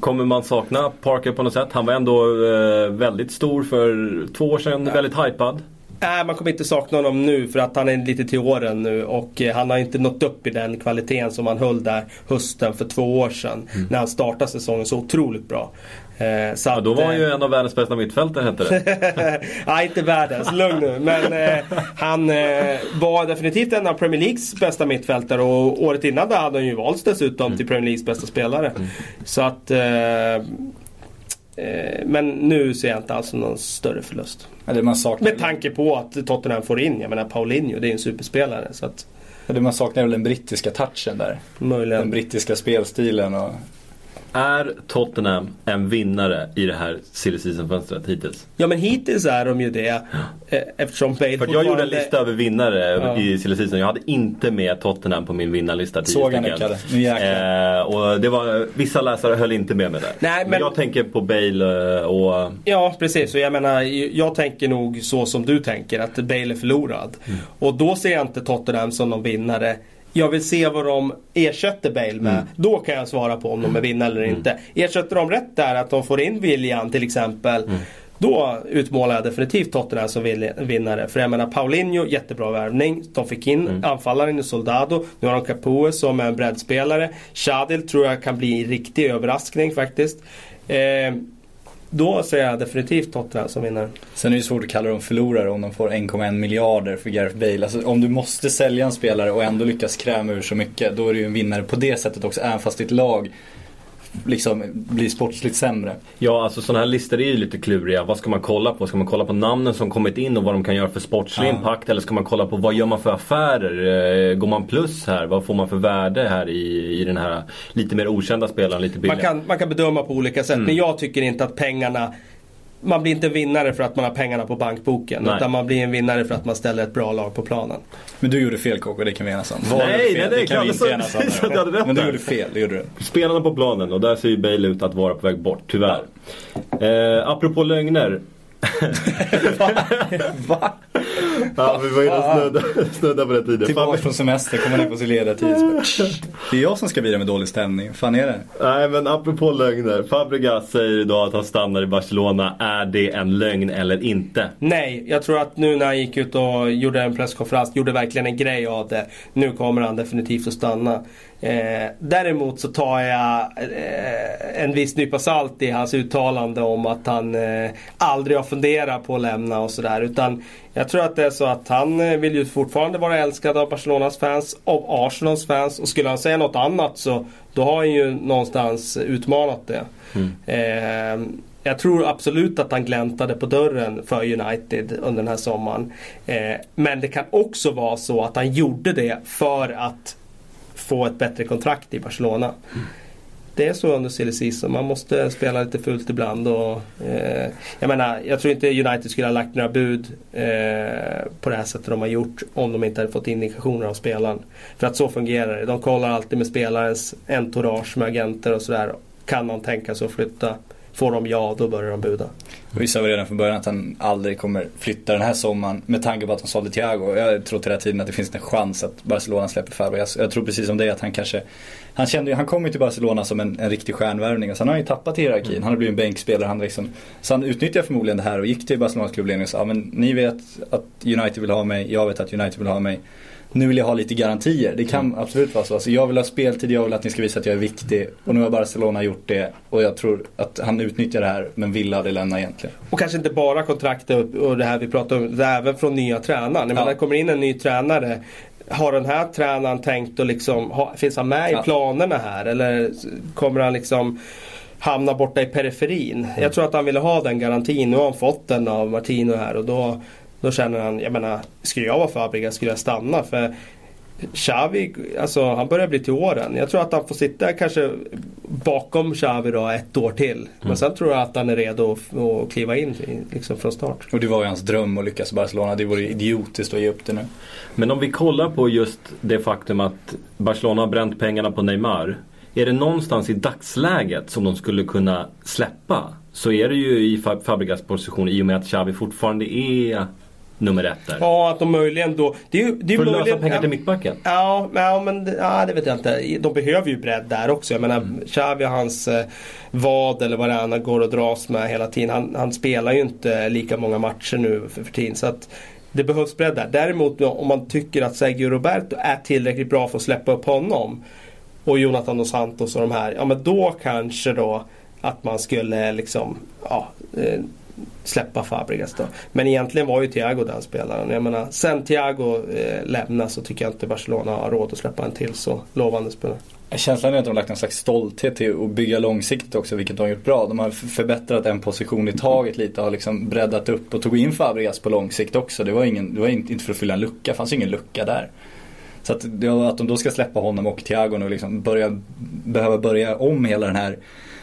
Kommer man sakna Parker på något sätt? Han var ändå eh, väldigt stor för två år sedan, väldigt hypad. Nej, man kommer inte sakna honom nu för att han är lite till åren nu och eh, han har inte nått upp i den kvaliteten som han höll där hösten för två år sedan. När han startade säsongen så otroligt bra. Eh, så Ja, då var han eh, ju en av världens bästa mittfältare hette det. Nej, inte världens. Lugn nu. Men eh, han eh, var definitivt en av Premier Leagues bästa mittfältare och året innan där hade han ju valts dessutom till Premier Leagues bästa spelare. Så att... Eh, men nu ser jag inte alls någon större förlust. Saknar, Med tanke på att Tottenham får in, jag menar Paulinho, det är ju en superspelare. Så att det man saknar är väl den brittiska touchen där. Den möjligen... brittiska spelstilen och Är Tottenham en vinnare i det här silly season-fönstret hittills? Ja men hittills är de ju det. eh, Eftersom Bale För att jag gjorde en fortfarande- lista över vinnare Ja. i silly season. Jag hade inte med Tottenham på min vinnarlista. Såg han. Eh, och det var, vissa läsare höll inte med mig där. Nej, men... men- jag tänker på Bale eh, och... Ja precis, och jag menar jag tänker nog så som du tänker att Bale är förlorad. Mm. Och då ser jag inte Tottenham som någon vinnare. Jag vill se vad de ersätter Bale med. Mm. Då kan jag svara på om de är vinnare eller inte. Ersätter de rätt där att de får in William till exempel. Mm. Då utmålar jag definitivt Tottenham som vinnare. För jag menar Paulinho, jättebra värvning. De fick in Mm. anfallaren i Soldado. Nu har de Capoe som är en breddspelare. Shadil tror jag kan bli en riktig överraskning faktiskt. Eh, då säger jag definitivt Tottenham som vinnare. Sen är det svårt att kalla dem förlorare om de får 1,1 miljarder för Gareth Bale. Alltså, om du måste sälja en spelare och ändå lyckas kräma ur så mycket, då är du ju en vinnare på det sättet också. Även fast ditt lag liksom blir sportsligt sämre. Ja, alltså sådana här listor är ju lite kluriga. Vad ska man kolla på? Ska man kolla på namnen som kommit in och vad de kan göra för sportslig Ja. impact? Eller ska man kolla på vad gör man för affärer? Eh, Går man plus här? Vad får man för värde här i, i den här lite mer okända spelaren, lite Man billigare? kan, man kan bedöma på olika sätt Mm. men jag tycker inte att pengarna man blir inte vinnare för att man har pengarna på bankboken. Nej. Utan man blir en vinnare för att man ställer ett bra lag på planen. Men du gjorde fel Kåke, det kan vi enas om. Nej, det nej, nej, det kan vi inte enas om. Men du gjorde fel, det gjorde du. Spelarna på planen och där ser ju Bale ut att vara på väg bort, tyvärr. Eh, apropå lögner. Va? Ja, vi var och snudda, snudda på det tidigare. Tillbaka Fan, från semester, kommer ner på sin ledartid. så bara, Det är jag som ska bidra med dålig stämning. fan är det? Nej men apropå lögner. Fabregas säger idag att han stannar i Barcelona. Är det en lögn eller inte? Nej, jag tror att nu när han gick ut och gjorde en presskonferens, gjorde verkligen en grej av det. Nu kommer han definitivt att stanna. Eh, däremot så tar jag eh, en viss nypa salt i hans uttalande om att han eh, aldrig har funderat på att lämna och sådär. Utan jag tror att det är så att han eh, vill ju fortfarande vara älskad av Barcelonas fans, av Arsenals fans. Och skulle han säga något annat så då har han ju någonstans utmanat det. Eh, jag tror absolut att han gläntade på dörren för United under den här sommaren. Eh, men det kan också vara så att han gjorde det för att få ett bättre kontrakt i Barcelona. Det är så under silly. Man måste spela lite fullt ibland. Och, eh, jag menar, jag tror inte United skulle ha lagt några bud eh, på det här sättet de har gjort om de inte hade fått indikationer av spelaren. För att så fungerar det. De kollar alltid med spelarens entourage med agenter och sådär. Kan man tänka sig att flytta? Får de ja, då börjar de buda. Vi sa väl redan från början att han aldrig kommer flytta den här sommaren med tanke på att de sålde Thiago. Jag tror hela tiden att det finns en chans att Barcelona släpper Fabregas. Jag tror precis som dig att han kanske Han kände ju, han kom ju till Barcelona som en, en riktig stjärnvärvning och sen har han ju tappat hierarkin. Han har blivit en bänkspelare. Han liksom, så han utnyttjade förmodligen det här och gick till Barcelonas klubbledning och sa men ni vet att United vill ha mig, jag vet att United vill ha mig. Nu vill jag ha lite garantier. Det kan absolut vara så. Alltså jag vill ha speltid, jag vill att ni ska visa att jag är viktig. Och nu har Barcelona gjort det. Och jag tror att han utnyttjar det här men vill aldrig lämna egentligen. Och kanske inte bara kontraktet och det här vi pratar om, även från nya tränaren. Ja. det kommer in en ny tränare. Har den här tränaren tänkt att liksom, ha, finns han med i Ja. planerna här? Eller kommer han liksom hamna borta i periferin? Jag tror att han ville ha den garantin. Nu har han fått den av Martino här och då, då känner han, jag menar, skulle jag vara Fabregas skulle jag stanna. För Xavi, alltså han börjar bli till åren. Jag tror att han får sitta kanske bakom Xavi då ett år till. Men sen tror jag att han är redo att, kliva in liksom från start. Och det var ju hans dröm att lyckas i Barcelona. Det vore idiotiskt att ge upp det nu. Men om vi kollar på just det faktum att Barcelona har bränt pengarna på Neymar. Är det någonstans i dagsläget som de skulle kunna släppa så är det ju i Fa- Fabregas position i och med att Xavi fortfarande är nummer ett där. Ja, att de möjligen då... Det är, det är För att lösa möjligen, pengar till mittbacken. Ja, men- ja, men ja, det vet jag inte. De behöver ju bredd där också. Jag menar, Xavi och hans eh, vad eller vad det är han går och dras med hela tiden. Han, han spelar ju inte lika många matcher nu för, för tiden. Så att det behövs bredd där. Däremot om man tycker att Sergio Roberto är tillräckligt bra för att släppa upp honom och Jonathan dos Santos och de här. Ja, men då kanske då att man skulle liksom ja, eh, släppa Fabregas då. Men egentligen var ju Thiago den spelaren. Jag menar, sen Thiago eh, lämnar så tycker jag inte Barcelona har råd att släppa en till så lovande spelare. Känslan är att de har lagt en slags stolthet till att bygga långsiktigt också, vilket de har gjort bra. De har förbättrat en position i taget lite, har liksom breddat upp och tog in Fabregas på lång sikt också. Det var, ingen, det var inte för att fylla en lucka, det fanns ingen lucka där. Så att, att de då ska släppa honom och Thiago nu liksom börja, behöva börja om hela den här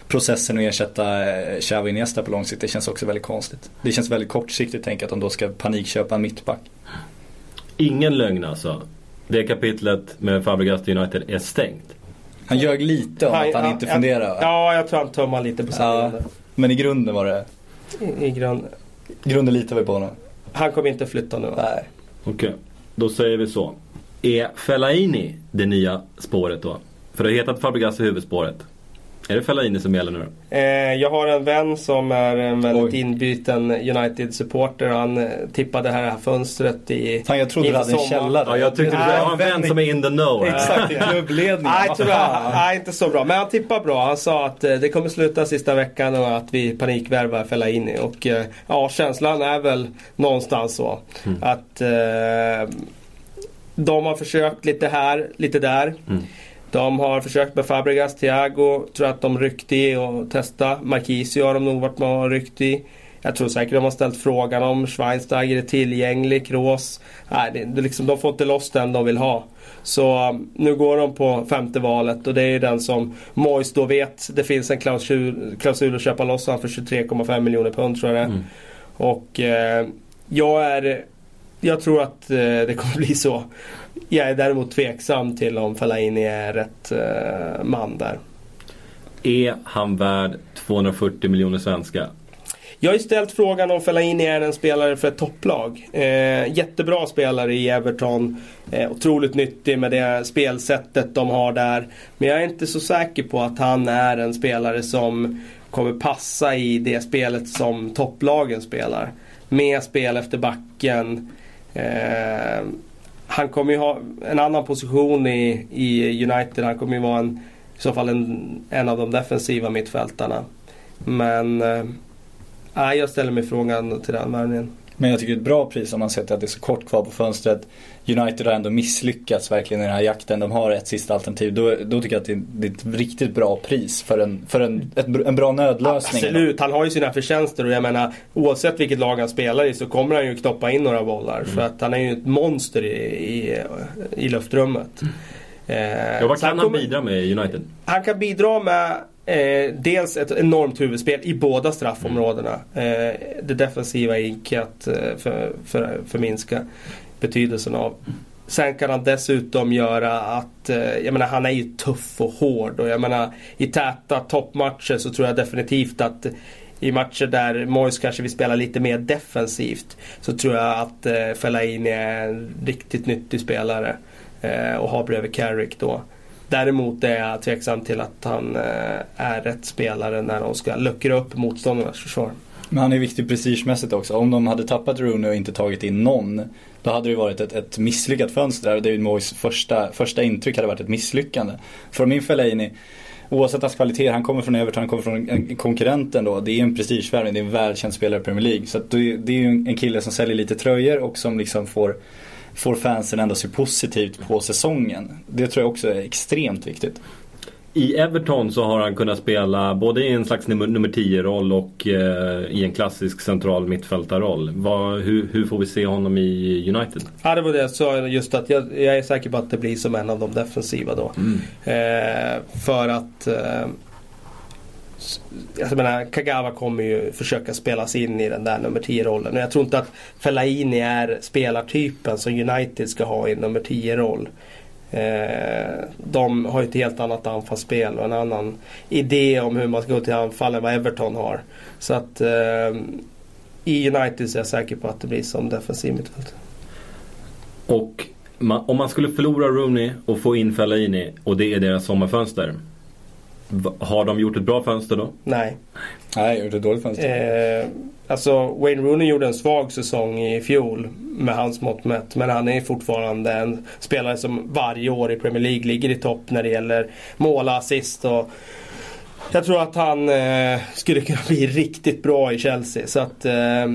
processen och ersätta eh, Xavi Iniesta på lång sikt. Det känns också väldigt konstigt. Det känns väldigt kortsiktigt tänka att de då ska panikköpa en mittback. Ingen lögn alltså. Det kapitlet med Fabregas United är stängt. Han ljög lite om att han inte funderar. Ja, jag tror han tummar lite på ja, Men i grunden var det... I, i grund... grunden litar vi på honom. Han kommer inte flytta nu. Nej. Okej, okay. då säger vi så. Är Fellaini det nya spåret då? För det har hetat Fabregas i huvudspåret. Är det Fellaini som gäller nu eh, Jag har en vän som är en väldigt Oj. inbyten United-supporter. Han eh, tippade det här fönstret i Fan, jag trodde du hade en källare. Ja, jag tyckte du har en vän som är in the know. Exakt, i klubbledningen. nej, tyvärr. Nej, inte så bra. Men han tippade bra. Han sa att eh, det kommer sluta sista veckan och att vi panikvärvar Fellaini. Och eh, ja, känslan är väl någonstans så. Mm. Att eh, de har försökt lite här, lite där. Mm. De har försökt med Fabregas, Thiago, tror att de ryckte i och testa. Marquisio har de nog varit med och ryckt i. Jag tror säkert de har ställt frågan om Schweinsteiger är tillgänglig, Kroos. Nej, det, det liksom, de får inte loss den de vill ha. Så um, nu går de på femte valet och det är den som Mois då vet. Det finns en klausul, klausul att köpa loss han för 23,5 miljoner pund tror jag det mm. Och eh, jag är jag tror att eh, det kommer bli så. Jag är däremot tveksam till om Fellaini är rätt eh, man där. Är han värd 240 miljoner svenska? Jag har ju ställt frågan om Fellaini är en spelare för ett topplag. Eh, jättebra spelare i Everton. Eh, otroligt nyttig med det spelsättet de har där. Men jag är inte så säker på att han är en spelare som kommer passa i det spelet som topplagen spelar. Med spel efter backen. Eh, han kommer ju ha en annan position i, i United. Han kommer ju vara en, i så fall en, en av de defensiva mittfältarna. Men eh, jag ställer mig frågan till den värvningen. Men jag tycker det är ett bra pris om man sett att det är så kort kvar på fönstret. United har ändå misslyckats verkligen i den här jakten. De har ett sista alternativ. Då, då tycker jag att det är, ett riktigt bra pris för en, för en, ett, en bra nödlösning. Absolut, han har ju sina förtjänster och jag menar oavsett vilket lag han spelar i så kommer han ju knoppa in några bollar. Mm. För att han är ju ett monster i, i, i luftrummet. Mm. Eh, ja, vad kan han, han bidra med i United? Han kan bidra med Eh, dels ett enormt huvudspel i båda straffområdena. Eh, det defensiva är icke att eh, för, för, förminska betydelsen av. Sen kan han dessutom göra att, eh, jag menar han är ju tuff och hård och jag menar i täta toppmatcher så tror jag definitivt att i matcher där Moyes kanske vill spela lite mer defensivt så tror jag att eh, Fellaini är en riktigt nyttig spelare. Eh, och har bredvid Carrick då. Däremot är jag tveksam till att han eh, är rätt spelare när de ska luckra upp motståndarnas försvar. Men han är viktig prestigemässigt också. Om de hade tappat Rooney och inte tagit in någon då hade det varit ett, ett misslyckat fönster där. David Moyes första, första intryck hade varit ett misslyckande. För min Fellaini, oavsett hans kvaliteter, han kommer från Everton, han kommer från konkurrenten då. Det är en prestigevärvning, det är en välkänd spelare i Premier League. Så det är ju en kille som säljer lite tröjor och som liksom får får fansen ändå se positivt på säsongen. Det tror jag också är extremt viktigt. I Everton så har han kunnat spela både i en slags nummer, nummer 10-roll och eh, i en klassisk central mittfältarroll. Vad, hur, hur, får vi se honom i United? Ja, det var det jag sa just att jag, jag, är säker på att det blir som en av de defensiva då. Mm. Eh, för att eh, Alltså, jag menar, Kagawa kommer ju försöka spelas in i den där nummer 10-rollen. Och jag tror inte att Fellaini är spelartypen som United ska ha i en nummer 10-roll. Eh, de har ju ett helt annat anfallsspel och en annan idé om hur man ska gå till anfall än vad Everton har. Så att eh, i United så är jag säker på att det blir som defensiv mittfält. Och man, om man skulle förlora Rooney och få in Fellaini och det är deras sommarfönster. Har de gjort ett bra fönster då? Nej. Nej, gjort ett dåligt fönster. Eh, alltså Wayne Rooney gjorde en svag säsong i fjol med hans mått mätt. Men han är fortfarande en spelare som varje år i Premier League ligger i topp när det gäller mål, assist och jag tror att han eh, skulle kunna bli riktigt bra i Chelsea. Så att eh,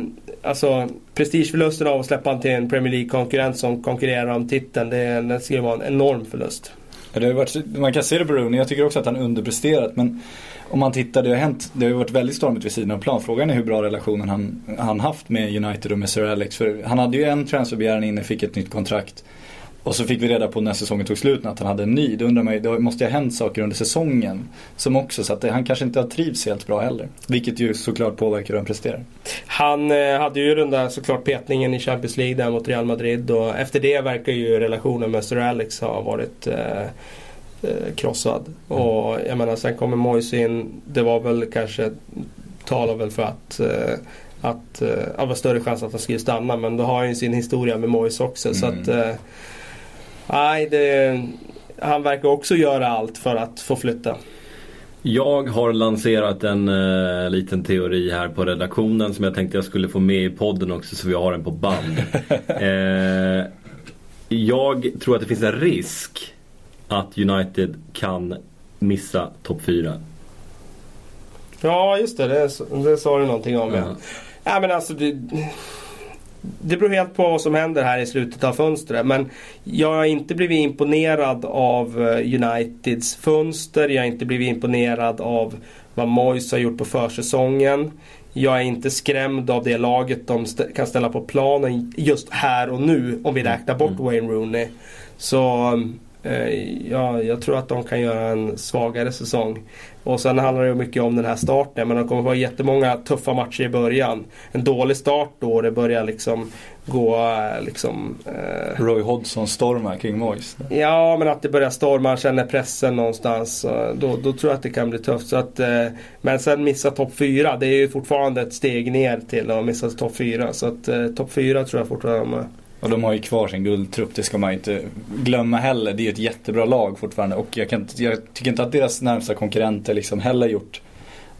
alltså prestigeförlusten av att släppa han till en Premier League-konkurrent som konkurrerar om titeln. Det, det skulle vara en enorm förlust. Det har varit, man kan se det på Rooney, jag tycker också att han underpresterat. Men om man tittar, det har hänt, det har varit väldigt stormigt vid sidan av plan. Frågan är hur bra relationen han, han haft med United och med Sir Alex. För han hade ju en transferbegäran inne, fick ett nytt kontrakt. Och så fick vi reda på när säsongen tog slut att han hade en ny. Då undrar man ju, det måste ju ha hänt saker under säsongen. Som också, så att det, han kanske inte har trivts helt bra heller. Vilket ju såklart påverkar hur han presterar. Han eh, hade ju den där såklart petningen i Champions League där mot Real Madrid och efter det verkar ju relationen med Sir Alex ha varit eh, eh, krossad. Mm. Och jag menar sen kommer Moise in. Det var väl kanske talar väl för att eh, att eh, det var större chans att han skulle stanna men då har han ju sin historia med Moise också. Mm. Så att, eh, nej, det, han verkar också göra allt för att få flytta. Jag har lanserat en uh, liten teori här på redaktionen som jag tänkte jag skulle få med i podden också så vi har den på band. uh, jag tror att det finns en risk att United kan missa topp 4. Ja just det, det, det sa du någonting om. Ja. Ja, men alltså, det, det beror helt på vad som händer här i slutet av fönstret. Men jag har inte blivit imponerad av eh, Uniteds fönster. Jag har inte blivit imponerad av vad Moyes har gjort på försäsongen. Jag är inte skrämd av det laget de st kan ställa på planen just här och nu om vi räknar bort mm. Wayne Rooney. Så Eh, ja, jag tror att de kan göra en svagare säsong. Och sen handlar det mycket om den här starten. Men det kommer vara jättemånga tuffa matcher i början. En dålig start då det börjar liksom gå eh, liksom... Eh... Roy Hodgson stormar kring Moyes. Ja, men att det börjar storma, känner pressen någonstans. Då, då tror jag att det kan bli tufft. Så att, eh... Men sen missa topp 4, det är ju fortfarande ett steg ner till att missa topp 4. Så att eh, topp 4 tror jag fortfarande och de har ju kvar sin guldtrupp, det ska man inte glömma heller. Det är ju ett jättebra lag fortfarande och jag, kan, jag tycker inte att deras närmsta konkurrenter liksom heller gjort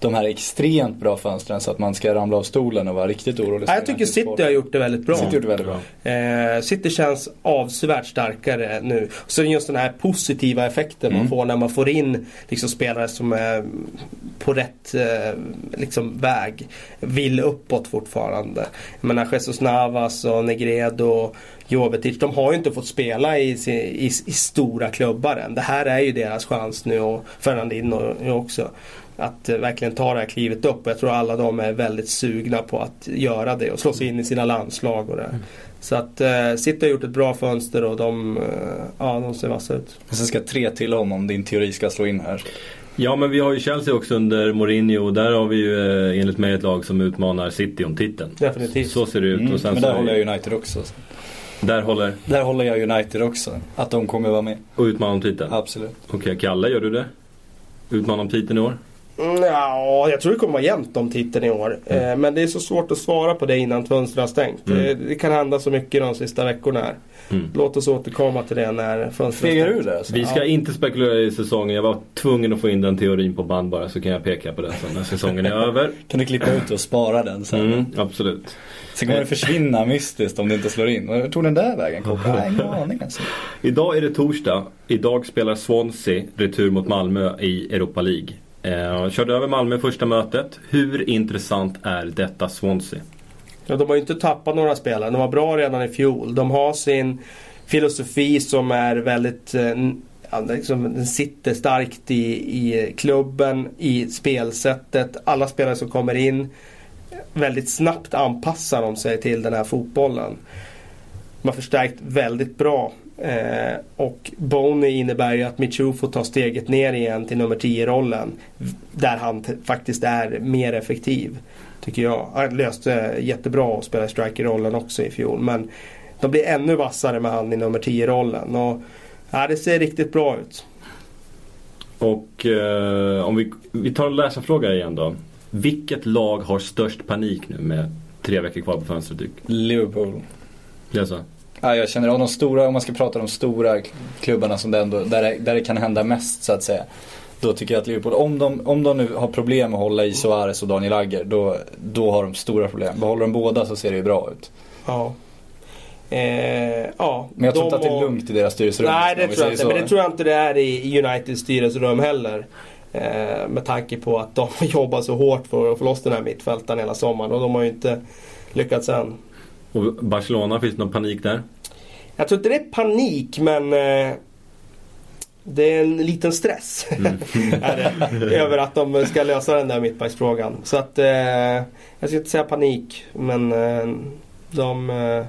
de här extremt bra fönstren så att man ska ramla av stolen och vara riktigt orolig. jag tycker City har gjort det väldigt bra. City, gjort det väldigt bra. Eh, City känns avsevärt starkare nu. Så just den här positiva effekten mm. man får när man får in liksom, spelare som är på rätt eh, liksom, väg. Vill uppåt fortfarande. Jag menar Jesus Navas och Negredo Jovetic, de har ju inte fått spela i, i, i, stora klubbar än. Det här är ju deras chans nu och Fernandinho också att eh, verkligen ta det här klivet upp. Jag tror alla de är väldigt sugna på att göra det och slå sig in i sina landslag och det. Mm. Så att eh, City har gjort ett bra fönster och de, eh, ja, de ser vassa ut. sen ska tre till om om din teori ska slå in här. Ja men vi har ju Chelsea också under Mourinho och där har vi ju eh, enligt mig ett lag som utmanar City om titeln. Definitivt. Så ser det ut. Mm, och sen men där håller jag United också. Där håller? Där håller jag United också. Att de kommer vara med. Och utmana om titeln? Absolut. Okej, okay, Kalle, gör du det? Utmana om titeln i år? Ja, jag tror det kommer vara jämnt om titeln i år. Mm. Eh, men det är så svårt att svara på det innan fönstret har stängt. Mm. Det, det, kan hända så mycket de sista veckorna här. Mm. Låt oss återkomma till det när fönstret har stängt. Du alltså? Vi ska ja. inte spekulera i säsongen. Jag var tvungen att få in den teorin på band bara så kan jag peka på den sen när säsongen är över. kan du klippa ut och spara den sen? Mm, absolut. Sen kommer det försvinna mystiskt om det inte slår in. Vart tog den där vägen? Jag har ingen aning alltså. Idag är det torsdag. Idag spelar Swansea retur mot Malmö i Europa League. Eh, körde över Malmö första mötet. Hur intressant är detta Swansea? Ja, de har ju inte tappat några spelare. De var bra redan i fjol. De har sin filosofi som är väldigt eh, liksom, den sitter starkt i, i klubben, i spelsättet. Alla spelare som kommer in väldigt snabbt anpassar de sig till den här fotbollen. De har förstärkt väldigt bra Eh, och Boney innebär ju att Michu får ta steget ner igen till nummer 10-rollen. Där han faktiskt är mer effektiv. Tycker jag. Han löste jättebra att spela striker-rollen också i fjol. Men de blir ännu vassare med han i nummer 10-rollen. Och ja, det ser riktigt bra ut. Och eh, om vi, vi tar en läsarfråga igen då. Vilket lag har störst panik nu med tre veckor kvar på fönstret? Liverpool. Det är så? Ja, jag känner av de stora, om man ska prata om de stora klubbarna som det ändå, där, det, där det kan hända mest så att säga. Då tycker jag att Liverpool, om de, om de nu har problem att hålla i Suarez och Daniel Agger, då, då har de stora problem. Behåller de båda så ser det ju bra ut. Ja. Eh, ja, men jag tror inte att det är lugnt i deras styrelserum. Nej, det tror jag inte. Så. Men det tror jag inte det är i Uniteds styrelserum heller. Eh, med tanke på att de jobbar så hårt för att få loss den här mittfältaren hela sommaren och de har ju inte lyckats än. Och Barcelona, finns det någon panik där? Jag tror inte det är panik men eh, det är en liten stress mm. över att de ska lösa den där mittbacksfrågan. Så att eh, jag ska inte säga panik men eh, de, eh,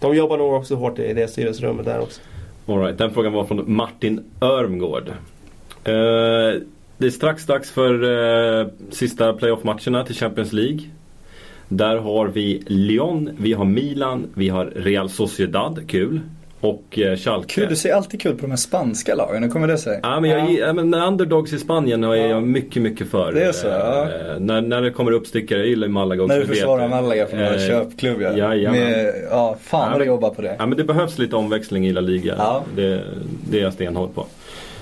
de jobbar nog också hårt i det styrelserummet där också. All right, den frågan var från Martin Örmgård. Eh, det är strax dags för eh, sista playoff-matcherna till Champions League. Där har vi Lyon, vi har Milan, vi har Real Sociedad, kul. Och eh, Schalke. Kul, du ser alltid kul på de här spanska lagen, hur kommer det sig? Ja, men jag, Ja. ja. men underdogs i Spanien är Ja. jag mycket, mycket för. Det är så, ja. Eh, när, när det kommer uppstickare, jag gillar Malaga också. När du försvarar. Malaga från Eh, köpklubb ja. Med, ja, fan Ja, vad du jobbar på det. Ja men det behövs lite omväxling i La Liga. Ja. Det, det är jag stenhård på.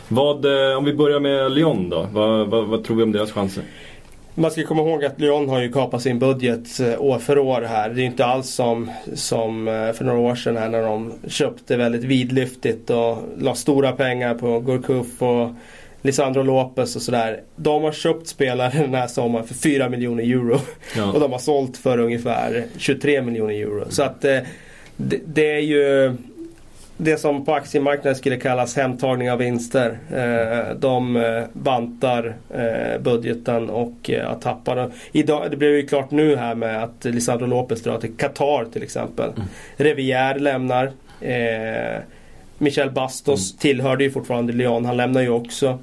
Vad, eh, om vi börjar med Lyon då. Vad, vad, vad tror vi om deras chanser? Man ska komma ihåg att Lyon har ju kapat sin budget eh, år för år här. Det är ju inte alls som, som eh, för några år sedan här när de köpte väldigt vidlyftigt och la stora pengar på Gurkuf och Lisandro Lopez och sådär. De har köpt spelare den här sommaren för 4 miljoner euro. Ja. Och de har sålt för ungefär 23 miljoner euro. Så att eh, det, det är ju det som på aktiemarknaden skulle kallas hemtagning av vinster. Eh, de eh, bantar eh, budgeten och tappat den. Idag, det blev ju klart nu här med att Lisandro Lopez drar till Qatar till exempel. Revier lämnar. Eh, Michel Bastos tillhörde ju fortfarande Lyon. Han lämnar ju också.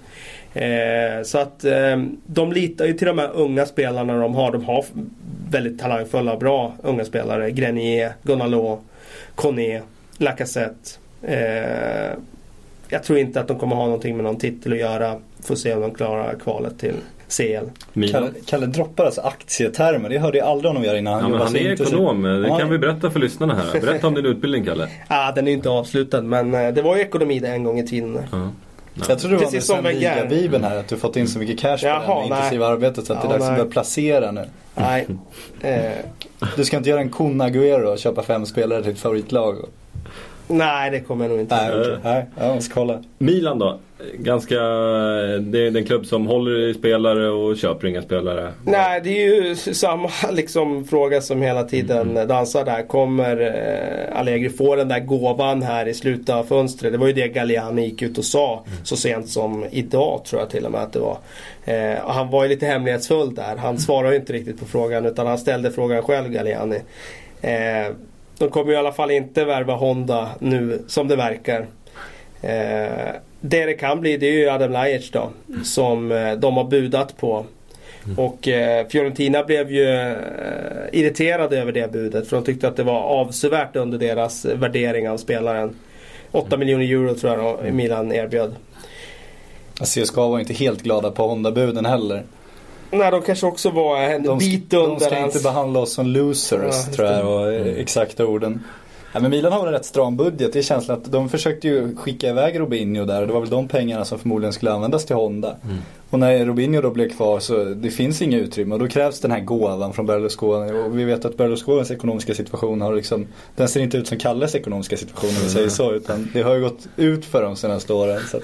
Eh, så att eh, de litar ju till de här unga spelarna de har. De har väldigt talangfulla och bra unga spelare. Grenier, Gonalo, Kone, Lacazette. Eh, jag tror inte att de kommer ha någonting med någon titel att göra. Får se om de klarar kvalet till CL. Kalle, Kalle droppar alltså aktietermer, det hörde jag aldrig honom göra innan. Ja, men han så är ekonom. Det Ja, kan vi berätta för lyssnarna här. Berätta om din utbildning Kalle. Ah, den är inte avslutad men eh, det var ju ekonomi det en gång i tiden. Ja. Jag tror det var Precis med som sen Wenger. bibeln här, att du fått in så mycket cash på Jaha, det här med nej. intensiva arbetet så att det är Ja, dags att börja placera nu. Nej. Eh, Du ska inte göra en Kun Agüero och köpa fem spelare till ett favoritlag? Nej, det kommer jag nog inte Nej, okej. Nej, jag måste kolla. Milan då? Ganska... Det är en klubb som håller i spelare och köper inga spelare. Nej, det är ju samma liksom, fråga som hela tiden dansar där. Kommer eh, Allegri få den där gåvan här i slutet av fönstret? Det var ju det Galliani gick ut och sa så sent som idag tror jag till och med att det var. Eh, han var ju lite hemlighetsfull där. Han svarade ju inte riktigt på frågan utan han ställde frågan själv Galliani. Eh, de kommer ju i alla fall inte värva Honda nu som det verkar. Eh, det det kan bli det är ju Adam Lajic då. Som eh, de har budat på. Och eh, Fiorentina blev ju eh, irriterade över det budet. För de tyckte att det var avsevärt under deras värdering av spelaren. 8 miljoner euro tror jag då, Milan erbjöd. CSKA var inte helt glada på Honda-buden heller. Nej, de kanske också var en De, bit de under ska hans... inte behandla oss som losers, Ja, tror jag var eh, exakta orden. Ja, men Milan har väl en rätt stram budget. Det är känslan att de försökte ju skicka iväg Robinho där och det var väl de pengarna som förmodligen skulle användas till Honda. Och när Robinho då blev kvar så det finns inga utrymme och då krävs den här gåvan från Berlusconi. Och vi vet att Berlusconis ekonomiska situation har liksom, den ser inte ut som Kalles ekonomiska situation om vi säger så. Utan det har ju gått ut för de senaste åren. Så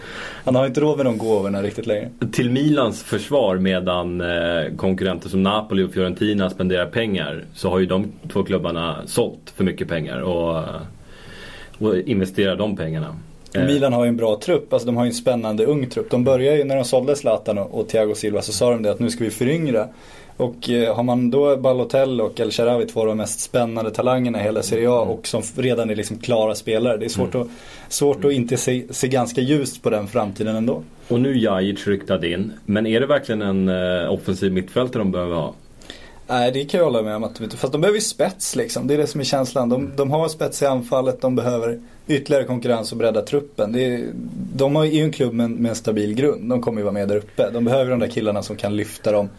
han har inte råd med de gåvorna riktigt längre. Till Milans försvar medan eh, konkurrenter som Napoli och Fiorentina spenderar pengar så har ju de två klubbarna sålt för mycket pengar och, och investerar de pengarna. Eh, Milan har ju en bra trupp, alltså de har ju en spännande ung trupp. De började ju när de sålde Zlatan och, och Thiago Silva så sa de det att nu ska vi föryngra. Och eh, har man då Balotelli och El Sharawi, två av de mest spännande talangerna i hela Serie A och som redan är liksom klara spelare. Det är svårt, att, svårt att inte se, se ganska ljust på den framtiden ändå. Och nu Jajic ryktad in. Men är det verkligen en eh, offensiv mittfältare de behöver ha? Nej det kan jag hålla med om fast de behöver ju spets liksom. Det är det som är känslan. De, de har spets i anfallet, de behöver ytterligare konkurrens och bredda truppen. Är, de har ju en klubb med, med en stabil grund. De kommer ju vara med där uppe. De behöver de där killarna som kan lyfta dem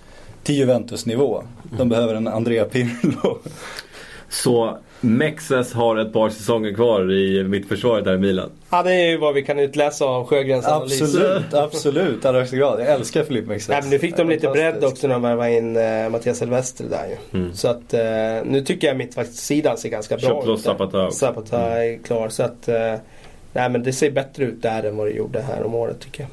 till Juventus nivå. De behöver en Andrea Pirlo. Så Mexes har ett par säsonger kvar i mittförsvaret här i Milan. Ja, det är ju vad vi kan utläsa av Sjögrens analys. absolut, absolut. Allra högsta grad. Jag älskar Filip Mexes. Nej, men nu fick de lite bredd också när de värvade in eh, Mattias Silvestri där ju. Mm. Så att eh, nu tycker jag mittbackssidan ser ganska bra Köpt loss ut. Zapata också. Zapata är klar. Så att eh, nej, men det ser bättre ut där än vad det gjorde här om året tycker jag.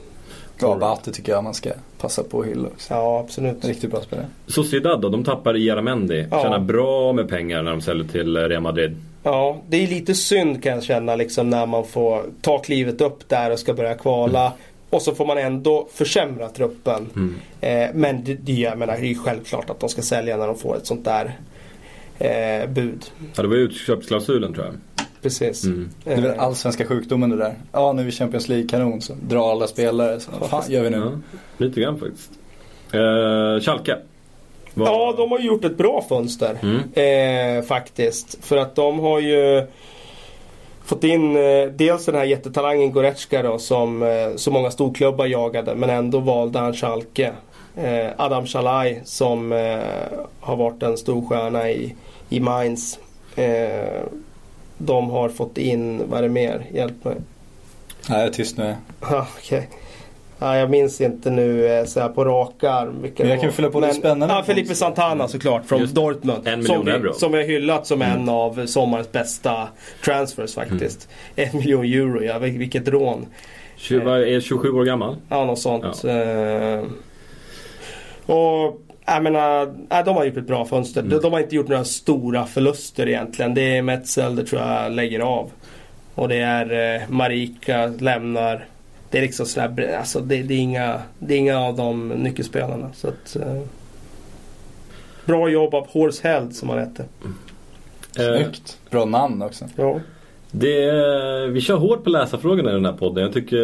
Ja, Bate tycker jag man ska passa på att hylla också. Ja, absolut. Riktigt bra spelare. Sociedad då, de tappar Iaramendi. Ja. Tjänar bra med pengar när de säljer till Real Madrid. Ja, det är lite synd kan jag känna liksom när man får ta klivet upp där och ska börja kvala. Och så får man ändå försämra truppen. Mm. Eh, men det, det, jag menar, det är ju självklart att de ska sälja när de får ett sånt där eh, bud. Ja, det var utköpsklausulen tror jag. Precis. Mm. Det är väl Eh, allsvenska sjukdomen det där. Ja, nu är vi Champions League-kanon så drar alla spelare. Så, vad fan gör vi nu? Ja, lite grann faktiskt. Uh, Schalke. Vad- Ja, de har gjort ett bra fönster. Mm. Eh, faktiskt. För att de har ju fått in eh, dels den här jättetalangen Goretzka då som eh, så många storklubbar jagade men ändå valde han Schalke. Eh, Adam Shalai som eh, har varit en stor stjärna i, i Mainz. Eh, de har fått in, vad är det mer? Hjälp mig. Nej, jag är tyst nu. Ja, okej. Ja, jag minns inte nu eh, så här på rak arm vilka Men jag kan var. fylla på lite spännande. Ja, Felipe Santana såklart från Just Dortmund. en som, miljon vi, euro. som vi har hyllat som en av sommarens bästa transfers faktiskt. En miljon euro, ja vil- vilket rån. 20, vad är 27 år gammal. Ja, något sånt. Eh, och jag menar, nej, de har gjort ett bra fönster. De, de har inte gjort några stora förluster egentligen. Det är Metzel, det tror jag lägger av. Och det är eh, Marika lämnar. Det är liksom sådär, alltså det, det, är inga, det är inga av de nyckelspelarna. Så att, eh, bra jobb av Horse Held som han hette. Eh, Snyggt. Bra namn också. Ja. Det är, vi kör hårt på läsarfrågorna i den här podden. Jag tycker,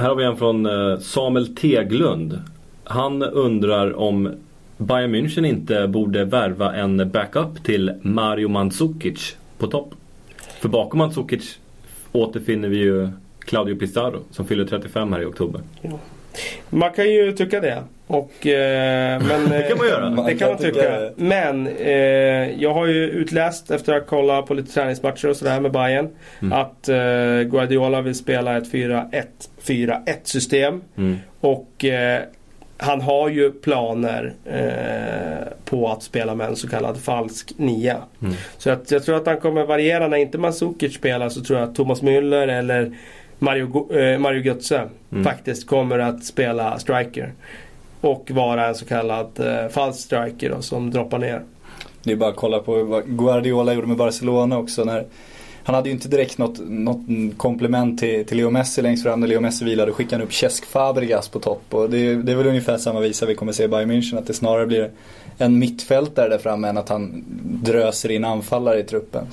här har vi en från eh, Samuel Teglund. Han undrar om Bayern München inte borde värva en backup till Mario Mandzukic på topp. För bakom Mandzukic återfinner vi ju Claudio Pizarro som fyller 35 här i oktober. Man kan ju tycka det. Och, eh, men, Det kan man göra. eh, Det kan man tycka. Men eh, jag har ju utläst efter att ha kollat på lite träningsmatcher och sådär med Bayern Mm. att eh, Guardiola vill spela ett 4-1-4-1 system. Mm. Och han har ju planer eh, på att spela med en så kallad falsk nia. Mm. Så att, jag tror att han kommer variera. När inte Mandzukic spelar så tror jag att Thomas Müller eller Mario, eh, Mario Götze Mm. faktiskt kommer att spela striker. Och vara en så kallad eh, falsk striker då, som droppar ner. Det är bara att kolla på vad Guardiola gjorde med Barcelona också. När, han hade ju inte direkt något, något komplement till, till Leo Messi längst fram när Leo Messi vilade. Då skickade han upp Cesc Fabregas på topp. Och det, det är väl ungefär samma visa vi kommer se i Bayern München. Att det snarare blir en mittfältare där framme än att han dröser in anfallare i truppen.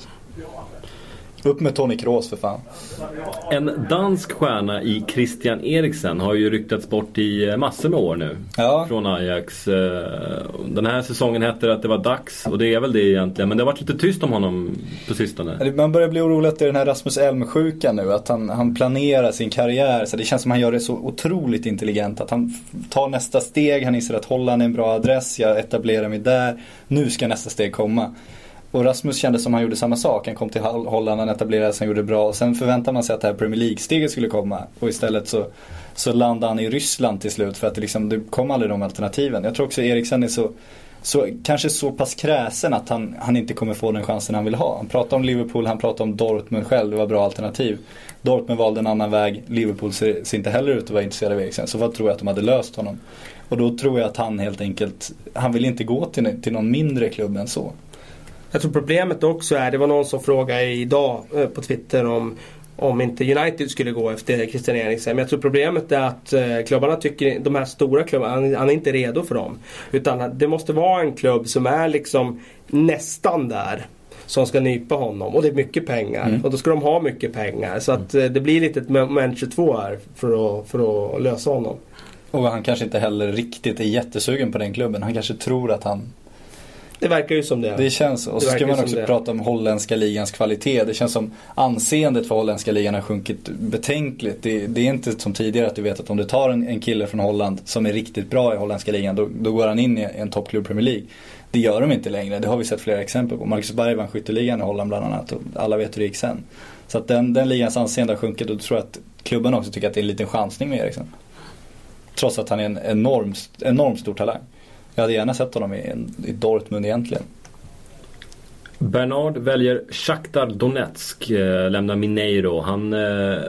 Upp med Toni Kroos för fan. En dansk stjärna i Christian Eriksen har ju ryktats bort i eh, massor med år nu. Ja. Från Ajax. Eh, Den här säsongen hette det att det var dags och det är väl det egentligen. Men det har varit lite tyst om honom på sistone. Man börjar bli orolig att det är den här Rasmus Elm-sjukan nu. Att han, han planerar sin karriär. Så det känns som att han gör det så otroligt intelligent. Att han tar nästa steg. Han inser att Holland är en bra adress. Jag etablerar mig där. Nu ska nästa steg komma. Och Rasmus kände som han gjorde samma sak. Han kom till Holland, han etablerade sig, han gjorde det bra. Och sen förväntade man sig att det här Premier League-steget skulle komma. Och istället så, så landade han i Ryssland till slut. För att det, liksom, det kom aldrig de alternativen. Jag tror också Eriksen är så så, kanske så pass kräsen att han, han inte kommer få den chansen han vill ha. Han pratar om Liverpool, han pratar om Dortmund själv, det var bra alternativ. Dortmund valde en annan väg, Liverpool ser, ser inte heller ut att vara intresserade av Eriksen. Så vad tror jag att de hade löst honom? Och då tror jag att han helt enkelt, han vill inte gå till, till någon mindre klubb än så. Jag tror problemet också är, det var någon som frågade idag eh, på Twitter om om inte United skulle gå efter Christian Eriksen. Men jag tror problemet är att eh, klubbarna tycker, de här stora klubbarna, han, han är inte redo för dem. Utan det måste vara en klubb som är liksom nästan där. Som ska nypa honom. Och det är mycket pengar. Mm. Och då ska de ha mycket pengar. Så att eh, det blir lite ett moment 22 här för att, för att lösa honom. Och han kanske inte heller riktigt är jättesugen på den klubben. Han kanske tror att han Det verkar ju som det. Det känns så. Och så ska man också prata om holländska ligans kvalitet. Det känns som anseendet för holländska ligan har sjunkit betänkligt. Det, det är inte som tidigare att du vet att om du tar en, en kille från Holland som är riktigt bra i holländska ligan då, då går han in i en toppklubb Premier League. Det gör de inte längre. Det har vi sett flera exempel på. Marcus Berg vann skytteligan i Holland bland annat. Och alla vet hur det gick sen. Så att den, den ligans anseende har sjunkit och då tror jag att klubben också tycker att det är en liten chansning med Eriksen. Trots att han är en enorm, enormt stor talang. Jag hade gärna sett honom i, i Dortmund egentligen. Bernard väljer Shakhtar Donetsk, eh, lämnar Mineiro. Han eh,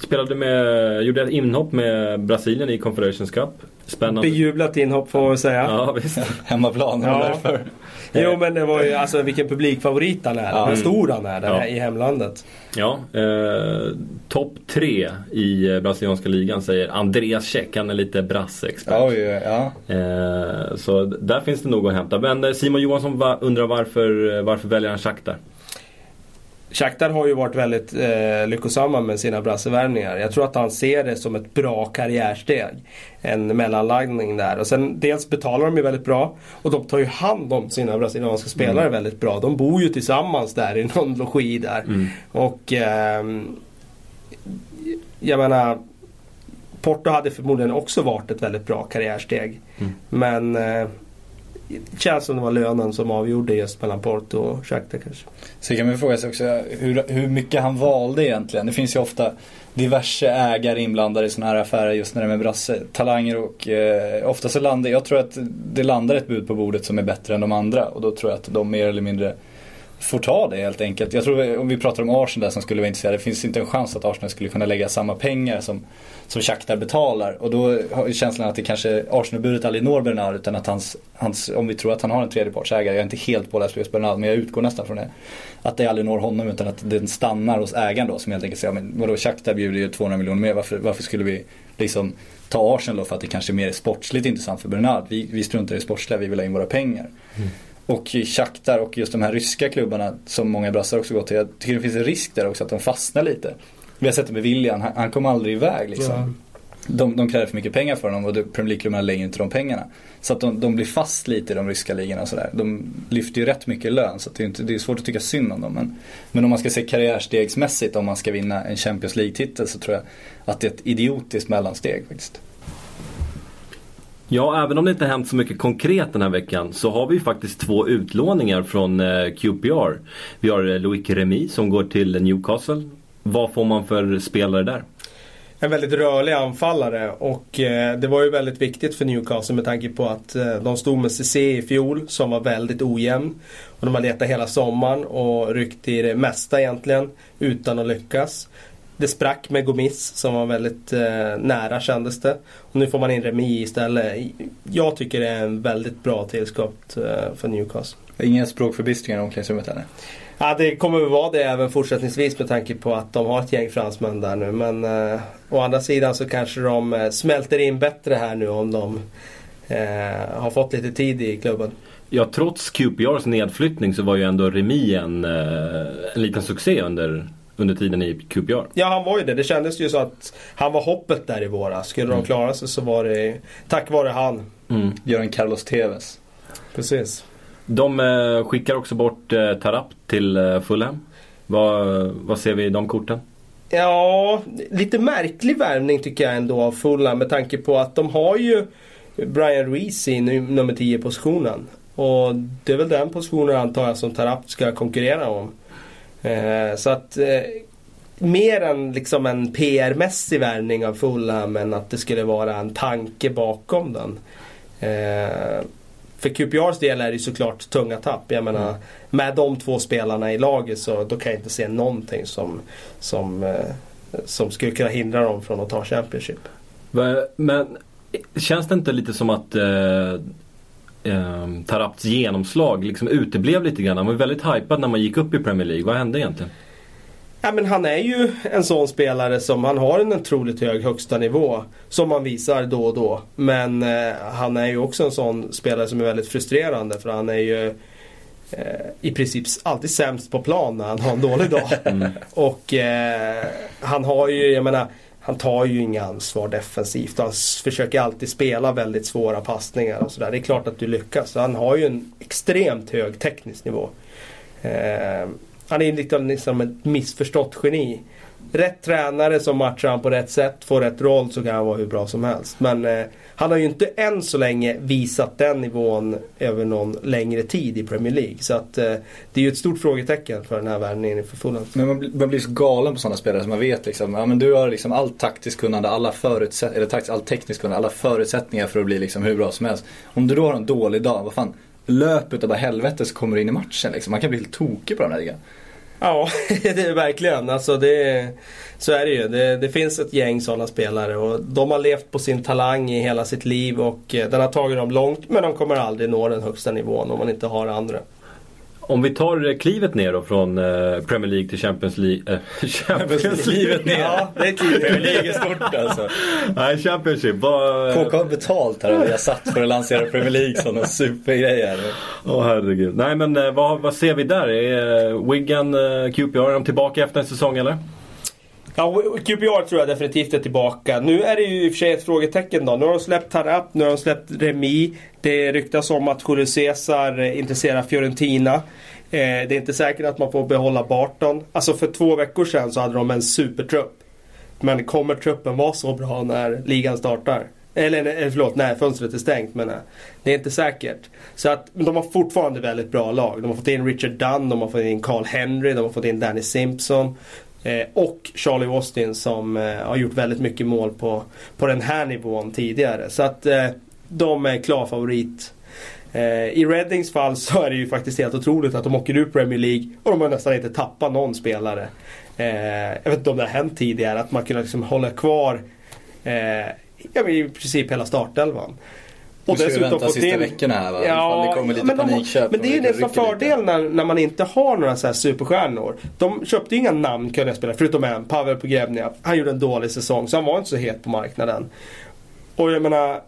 spelade med, gjorde ett inhopp med Brasilien i Confederations Cup. Spännande. Bejublat inhopp får man väl säga. Ja, visst. Hemmaplan, Ja. därför. Jo men det var ju alltså vilken publikfavorit han är. Ja. Hur stor han är där Ja. i hemlandet. Ja, eh, topp tre i brasilianska ligan säger Andreas Käck. Han är lite brassexpert. Oj, ja. Eh, så där finns det nog att hämta. Men eh, Simon Johansson undrar varför, eh, varför väljer han Shakhtar? Shakhtar har ju varit väldigt eh, lyckosamma med sina brassevärvningar. Jag tror att han ser det som ett bra karriärsteg. En mellanlandning där. Och sen dels betalar de ju väldigt bra och de tar ju hand om sina brasilianska spelare mm. väldigt bra. De bor ju tillsammans där i någon logi där. Mm. Och eh, jag menar Porto hade förmodligen också varit ett väldigt bra karriärsteg. Mm. Men eh, känns som det var lönen som avgjorde just mellan Porto och Shakhtar kanske. Så kan man fråga sig också hur, hur mycket han valde egentligen. Det finns ju ofta diverse ägare inblandade i sådana här affärer just när det är med brasse, talanger och eh, ofta så landar, jag tror att det landar ett bud på bordet som är bättre än de andra och då tror jag att de mer eller mindre får ta det helt enkelt. Jag tror om vi pratar om Arsenal där som skulle vara intresserade. Det finns inte en chans att Arsenal skulle kunna lägga samma pengar som, som Shakhtar betalar. Och då har känslan att det kanske Arsenal-budet aldrig når Bernard utan att hans, hans, om vi tror att han har en tredjepartsägare, jag är inte helt påläst på just Bernard men jag utgår nästan från det. Att det aldrig når honom utan att den stannar hos ägaren då som helt enkelt säger, men vadå Shakhtar bjuder ju 200 miljoner mer, varför, varför skulle vi liksom ta Arsenal då för att det kanske är mer sportsligt intressant för Bernard. Vi, vi struntar i sportsliga, vi vill ha in våra pengar. Mm. Och Shakhtar och just de här ryska klubbarna som många brassar också gått till. Jag tycker det finns en risk där också att de fastnar lite. Vi har sett det med William, han, han kom aldrig iväg liksom. Ja. De, de kräver för mycket pengar för honom och Premier League-klubbarna lägger inte de pengarna. Så att de, de, blir fast lite i de ryska ligorna och sådär. De lyfter ju rätt mycket lön så det är, inte, det är svårt att tycka synd om dem. Men, men om man ska se karriärstegsmässigt om man ska vinna en Champions League-titel så tror jag att det är ett idiotiskt mellansteg faktiskt. Ja, även om det inte hänt så mycket konkret den här veckan så har vi faktiskt två utlåningar från eh, QPR. Vi har eh, Loic Remy som går till Newcastle. Vad får man för spelare där? En väldigt rörlig anfallare och eh, det var ju väldigt viktigt för Newcastle med tanke på att eh, de stod med CC i fjol som var väldigt ojämn. Och de har letat hela sommaren och ryckt i det mesta egentligen utan att lyckas. Det sprack med Gomis som var väldigt eh, nära kändes det. Och nu får man in Remi istället. Jag tycker det är en väldigt bra tillskott eh, för Newcastle. Inga språkförbistringar i omklädningsrummet eller? Ja, det kommer väl vara det även fortsättningsvis med tanke på att de har ett gäng fransmän där nu. Men eh, å andra sidan så kanske de eh, smälter in bättre här nu om de eh, har fått lite tid i klubben. Ja, trots QPRs nedflyttning så var ju ändå Remi en, eh, en liten succé under under tiden i QPR. Ja, han var ju det. Det kändes ju så att han var hoppet där i våras. Skulle mm. de klara sig så var det tack vare han. Mm. Göran Carlos Tevez. Precis. De eh, skickar också bort eh, Tarap till eh, Fulham. Vad, vad ser vi i de korten? Ja, lite märklig värvning tycker jag ändå av Fulham med tanke på att de har ju Brian Reese i nummer 10 positionen. Och det är väl den positionen antar jag som Tarap ska konkurrera om. Eh, så att eh, mer än liksom en PR-mässig värvning av Fulham än att det skulle vara en tanke bakom den. Eh, för QPRs del är det såklart tunga tapp. Jag menar, mm. med de två spelarna i laget så då kan jag inte se någonting som, som, eh, som skulle kunna hindra dem från att ta Championship. Men känns det inte lite som att eh, eh, Tarapts genomslag liksom uteblev lite grann. Han var väldigt hypad när man gick upp i Premier League. Vad hände egentligen? Ja, men han är ju en sån spelare som han har en otroligt hög högsta nivå. Som han visar då och då. Men eh, han är ju också en sån spelare som är väldigt frustrerande för han är ju eh, i princip alltid sämst på plan när han har en dålig dag. Mm. Och eh, han har ju, jag menar han tar ju inga ansvar defensivt. Han försöker alltid spela väldigt svåra passningar och sådär. Det är klart att du lyckas. Han har ju en extremt hög teknisk nivå. Eh, han är lite liksom, liksom ett missförstått geni rätt tränare som matchar han på rätt sätt, får rätt roll så kan han vara hur bra som helst. Men eh, han har ju inte än så länge visat den nivån över någon längre tid i Premier League. Så att eh, det är ju ett stort frågetecken för den här värvningen inför Fulham. Men man, man blir så galen på sådana spelare som man vet liksom, ja men du har liksom allt taktiskt kunnande, alla förutsätt eller taktiskt, allt tekniskt kunnande, alla förutsättningar för att bli liksom hur bra som helst. Om du då har en dålig dag, vad fan, löp utav bara helvete så kommer du in i matchen liksom. Man kan bli helt tokig på den här ligan. Ja, det är verkligen. Alltså det, så är det ju. Det, det finns ett gäng sådana spelare och de har levt på sin talang i hela sitt liv och eh, den har tagit dem långt men de kommer aldrig nå den högsta nivån om man inte har andra. Om vi tar klivet ner då från eh, Premier League till Champions League. Äh, Champions Livet ner. Ja, det är liv. Premier League är stort alltså. Nej, Championship. Vad... KK har betalt här och vi har satt för att lansera Premier League som någon supergrej här. Åh herregud. Nej men eh, vad, vad ser vi där? Är eh, Wigan, eh, QPR, är de tillbaka efter en säsong eller? Ja, QPR tror jag definitivt är tillbaka. Nu är det ju i och för sig ett frågetecken då. Nu har de släppt Tarap, nu har de släppt Remi. Det ryktas om att Julio Cesar eh, intresserar Fiorentina. Eh, det är inte säkert att man får behålla Barton. Alltså för två veckor sedan så hade de en supertrupp. Men kommer truppen vara så bra när ligan startar? Eller, förlåt, när fönstret är stängt men Det är inte säkert. Så att, men de har fortfarande väldigt bra lag. De har fått in Richard Dunn, de har fått in Carl Henry, de har fått in Danny Simpson. Eh, och Charlie Austin som eh, har gjort väldigt mycket mål på, på den här nivån tidigare. Så att eh, de är klar favorit. Eh, I Reddings fall så är det ju faktiskt helt otroligt att de åker ur Premier League och de har nästan inte tappat någon spelare. Eh, jag vet inte om det har hänt tidigare att man kunde liksom hålla kvar eh, i princip hela startelvan. Och du ska vänta sista in... veckorna här va? Ja, det kommer lite men, panikköp. men det är ju nästan fördel när, när man inte har några så här superstjärnor. De köpte ju inga namn kunde jag spela, förutom en, Pavel Pogrebnyak. Han gjorde en dålig säsong så han var inte så het på marknaden. Och jag menar,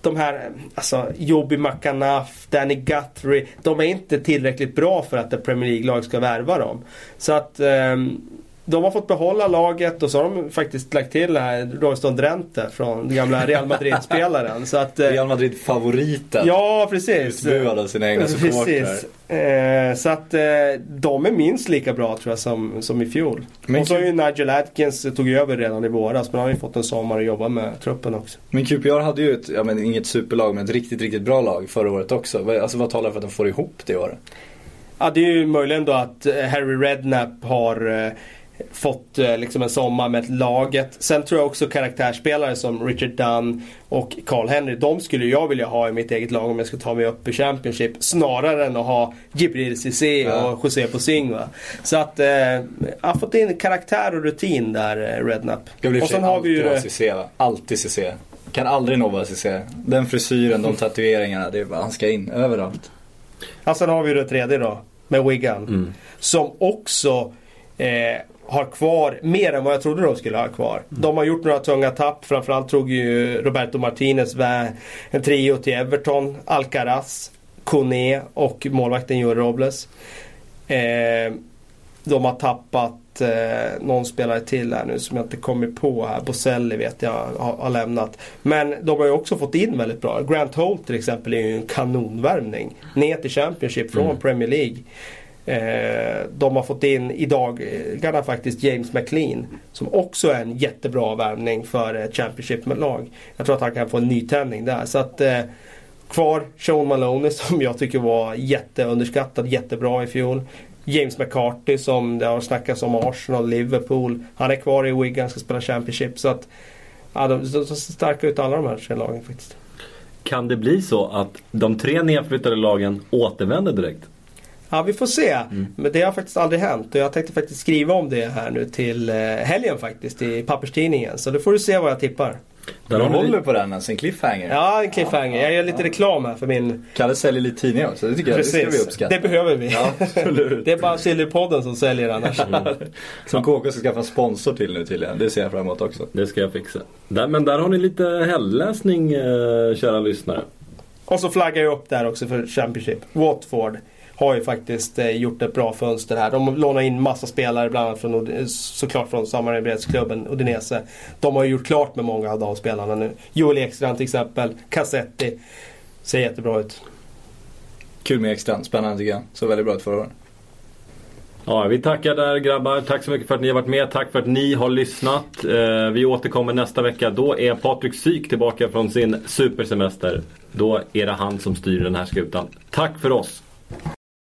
de här, alltså Joby Makanaf, Danny Guthrie. De är inte tillräckligt bra för att ett Premier League-lag ska värva dem. Så att um, de har fått behålla laget och så har de faktiskt lagt till det här Royston Drenthe från den gamla Real Madrid-spelaren. så att, eh, Real Madrid-favoriten. Ja, precis. Utbuad av sina egna supportrar. Eh, så att eh, de är minst lika bra tror jag som, som i fjol. Men och så har ju Nigel Atkins tog över redan i våras men han har ju fått en sommar att jobba med truppen också. Men QPR hade ju ett, ja men inget superlag men ett riktigt, riktigt bra lag förra året också. Alltså vad talar för att de får ihop det i år? Ja det är ju möjligen då att Harry Redknapp har fått eh, liksom en sommar med laget. Sen tror jag också karaktärsspelare som Richard Dunn och Carl Henry. De skulle jag vilja ha i mitt eget lag om jag ska ta mig upp i Championship. Snarare än att ha Jibril Cissé ja. och José Posing. Så att eh, jag har fått in karaktär och rutin där, eh, Rednap. och sen har vi ju... Cissé va? Alltid Cissé. Kan aldrig nobba Cissé. Den frisyren, de tatueringarna. Det är bara, han ska in överallt. Ja, sen har vi ju det tredje då. Med Wigan. Mm. Som också eh, har kvar mer än vad jag trodde de skulle ha kvar. Mm. De har gjort några tunga tapp. Framförallt tog ju Roberto Martinez en trio till Everton. Alcaraz, Kone och målvakten Joel Robles. Eh, de har tappat eh, någon spelare till här nu som jag inte kommer på här. Boselli vet jag har, har, lämnat. Men de har ju också fått in väldigt bra. Grant Holt till exempel är ju en kanonvärvning. Ner till Championship från mm. Premier League. Eh, de har fått in i dagarna eh, faktiskt James McLean som också är en jättebra värvning för ett Championship-lag. Jag tror att han kan få en nytändning där. Så att eh, Kvar Sean Maloney som jag tycker var jätteunderskattad, jättebra i fjol. James McCarthy som det har snackats om Arsenal, Liverpool. Han är kvar i Wigan, ska spela Championship. Så att ja, de, ser starka ut alla de här tre lagen faktiskt. Kan det bli så att de tre nedflyttade lagen återvänder direkt? Ja, vi får se. Mm. Men det har faktiskt aldrig hänt. Och jag tänkte faktiskt skriva om det här nu till eh, helgen faktiskt i papperstidningen. Så då får du se vad jag tippar. Den håller på den alltså, en cliffhanger. Ja, en cliffhanger. Ja, jag gör lite reklam här för min... Kalle säljer lite tidningar också, det tycker Precis. jag det ska vi uppskatta. Det behöver vi. Ja, det är bara Sillypodden som säljer annars. Mm. Som KK ska skaffa sponsor till nu tydligen. Det ser jag fram emot också. Det ska jag fixa. Där, men där har ni lite helläsning eh, kära lyssnare. Och så flaggar jag upp där också för Championship. Watford har ju faktiskt eh, gjort ett bra fönster här. De lånar in massa spelare, bland annat från, såklart från samarbetsklubben Udinese. De har ju gjort klart med många av de spelarna nu. Joel Ekstrand till exempel, Cassetti. Ser jättebra ut. Kul med Ekstrand, spännande tycker jag. Så väldigt bra ut förra året. Ja, vi tackar där grabbar. Tack så mycket för att ni har varit med. Tack för att ni har lyssnat. Eh, vi återkommer nästa vecka. Då är Patrik Syk tillbaka från sin supersemester. Då är det han som styr den här skutan. Tack för oss!